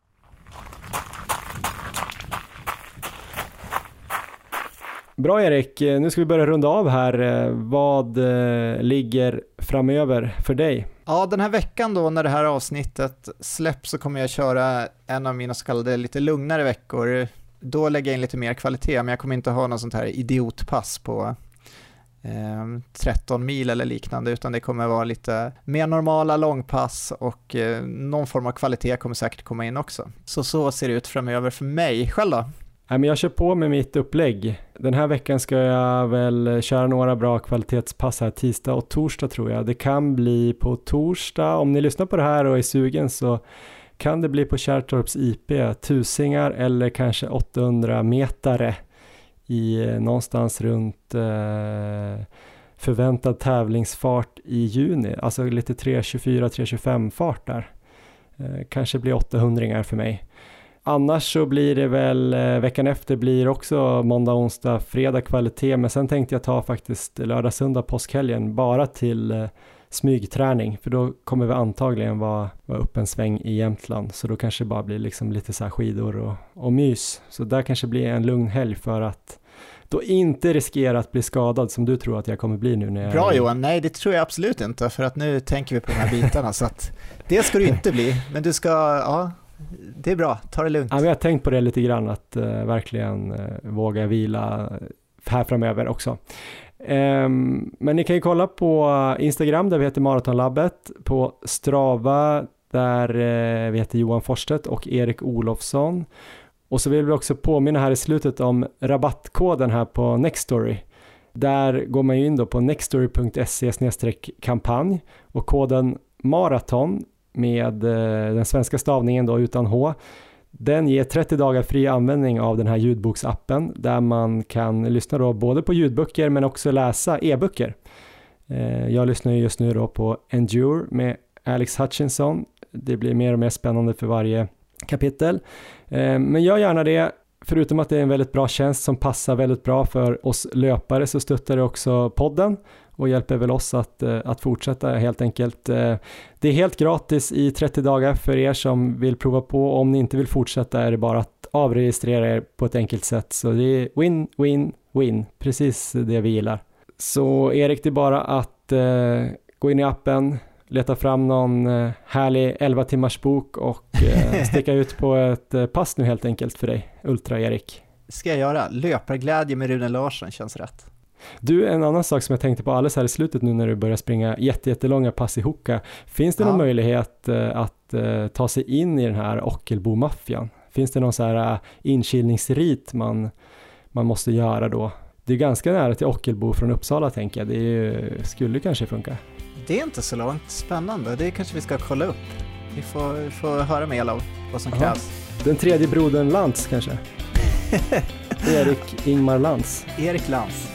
Bra Erik, nu ska vi börja runda av här. Vad eh, ligger framöver för dig? Ja, den här veckan då när det här avsnittet släpps så kommer jag köra en av mina så kallade lite lugnare veckor då lägger jag in lite mer kvalitet, men jag kommer inte ha något sånt här idiotpass på eh, 13 mil eller liknande, utan det kommer vara lite mer normala långpass och eh, någon form av kvalitet kommer säkert komma in också. Så så ser det ut framöver för mig. Själv då? jag kör på med mitt upplägg. Den här veckan ska jag väl köra några bra kvalitetspass här tisdag och torsdag tror jag. Det kan bli på torsdag. Om ni lyssnar på det här och är sugen så kan det bli på Kärrtorps IP, tusingar eller kanske 800 metare i eh, någonstans runt eh, förväntad tävlingsfart i juni, alltså lite 3.24-3.25 fart där. Eh, kanske blir 800 för mig. Annars så blir det väl eh, veckan efter blir också måndag, onsdag, fredag kvalitet, men sen tänkte jag ta faktiskt lördag, söndag, påskhelgen bara till eh, smygträning, för då kommer vi antagligen vara, vara upp en sväng i Jämtland, så då kanske det bara blir liksom lite så här skidor och, och mys. Så där kanske blir en lugn helg för att då inte riskera att bli skadad som du tror att jag kommer bli nu när jag... Bra Johan, nej det tror jag absolut inte, för att nu tänker vi på de här bitarna, så att det ska du inte bli, men du ska, ja, det är bra, ta det lugnt. Ja, jag har tänkt på det lite grann, att uh, verkligen uh, våga vila här framöver också. Um, men ni kan ju kolla på Instagram där vi heter Maratonlabbet, på Strava där uh, vi heter Johan Forstedt och Erik Olofsson. Och så vill vi också påminna här i slutet om rabattkoden här på Nextory. Där går man ju in då på nextory.se kampanj och koden maraton med eh, den svenska stavningen då utan H. Den ger 30 dagar fri användning av den här ljudboksappen där man kan lyssna då både på ljudböcker men också läsa e-böcker. Eh, jag lyssnar just nu då på Endure med Alex Hutchinson. Det blir mer och mer spännande för varje kapitel. Eh, men gör gärna det. Förutom att det är en väldigt bra tjänst som passar väldigt bra för oss löpare så stöttar det också podden och hjälper väl oss att, eh, att fortsätta helt enkelt. Eh, det är helt gratis i 30 dagar för er som vill prova på. Om ni inte vill fortsätta är det bara att avregistrera er på ett enkelt sätt. Så det är win, win, win, precis det vi gillar. Så Erik, det är bara att eh, gå in i appen, leta fram någon härlig 11 timmars bok och eh, (laughs) sticka ut på ett pass nu helt enkelt för dig, Ultra-Erik. ska jag göra. Löparglädje med Rune Larsson känns rätt. Du, en annan sak som jag tänkte på alldeles här i slutet nu när du börjar springa jättelånga pass i Hoka. Finns det ja. någon möjlighet att ta sig in i den här Ockelbo-maffian? Finns det någon så här inkilningsrit man, man måste göra då? Det är ganska nära till Ockelbo från Uppsala tänker jag. Det är, skulle kanske funka. Det är inte så långt. Spännande. Det kanske vi ska kolla upp. Vi får, får höra med av vad som Aha. krävs. Den tredje brodern Lantz kanske? (laughs) Erik Ingmar Lantz. Erik Lantz.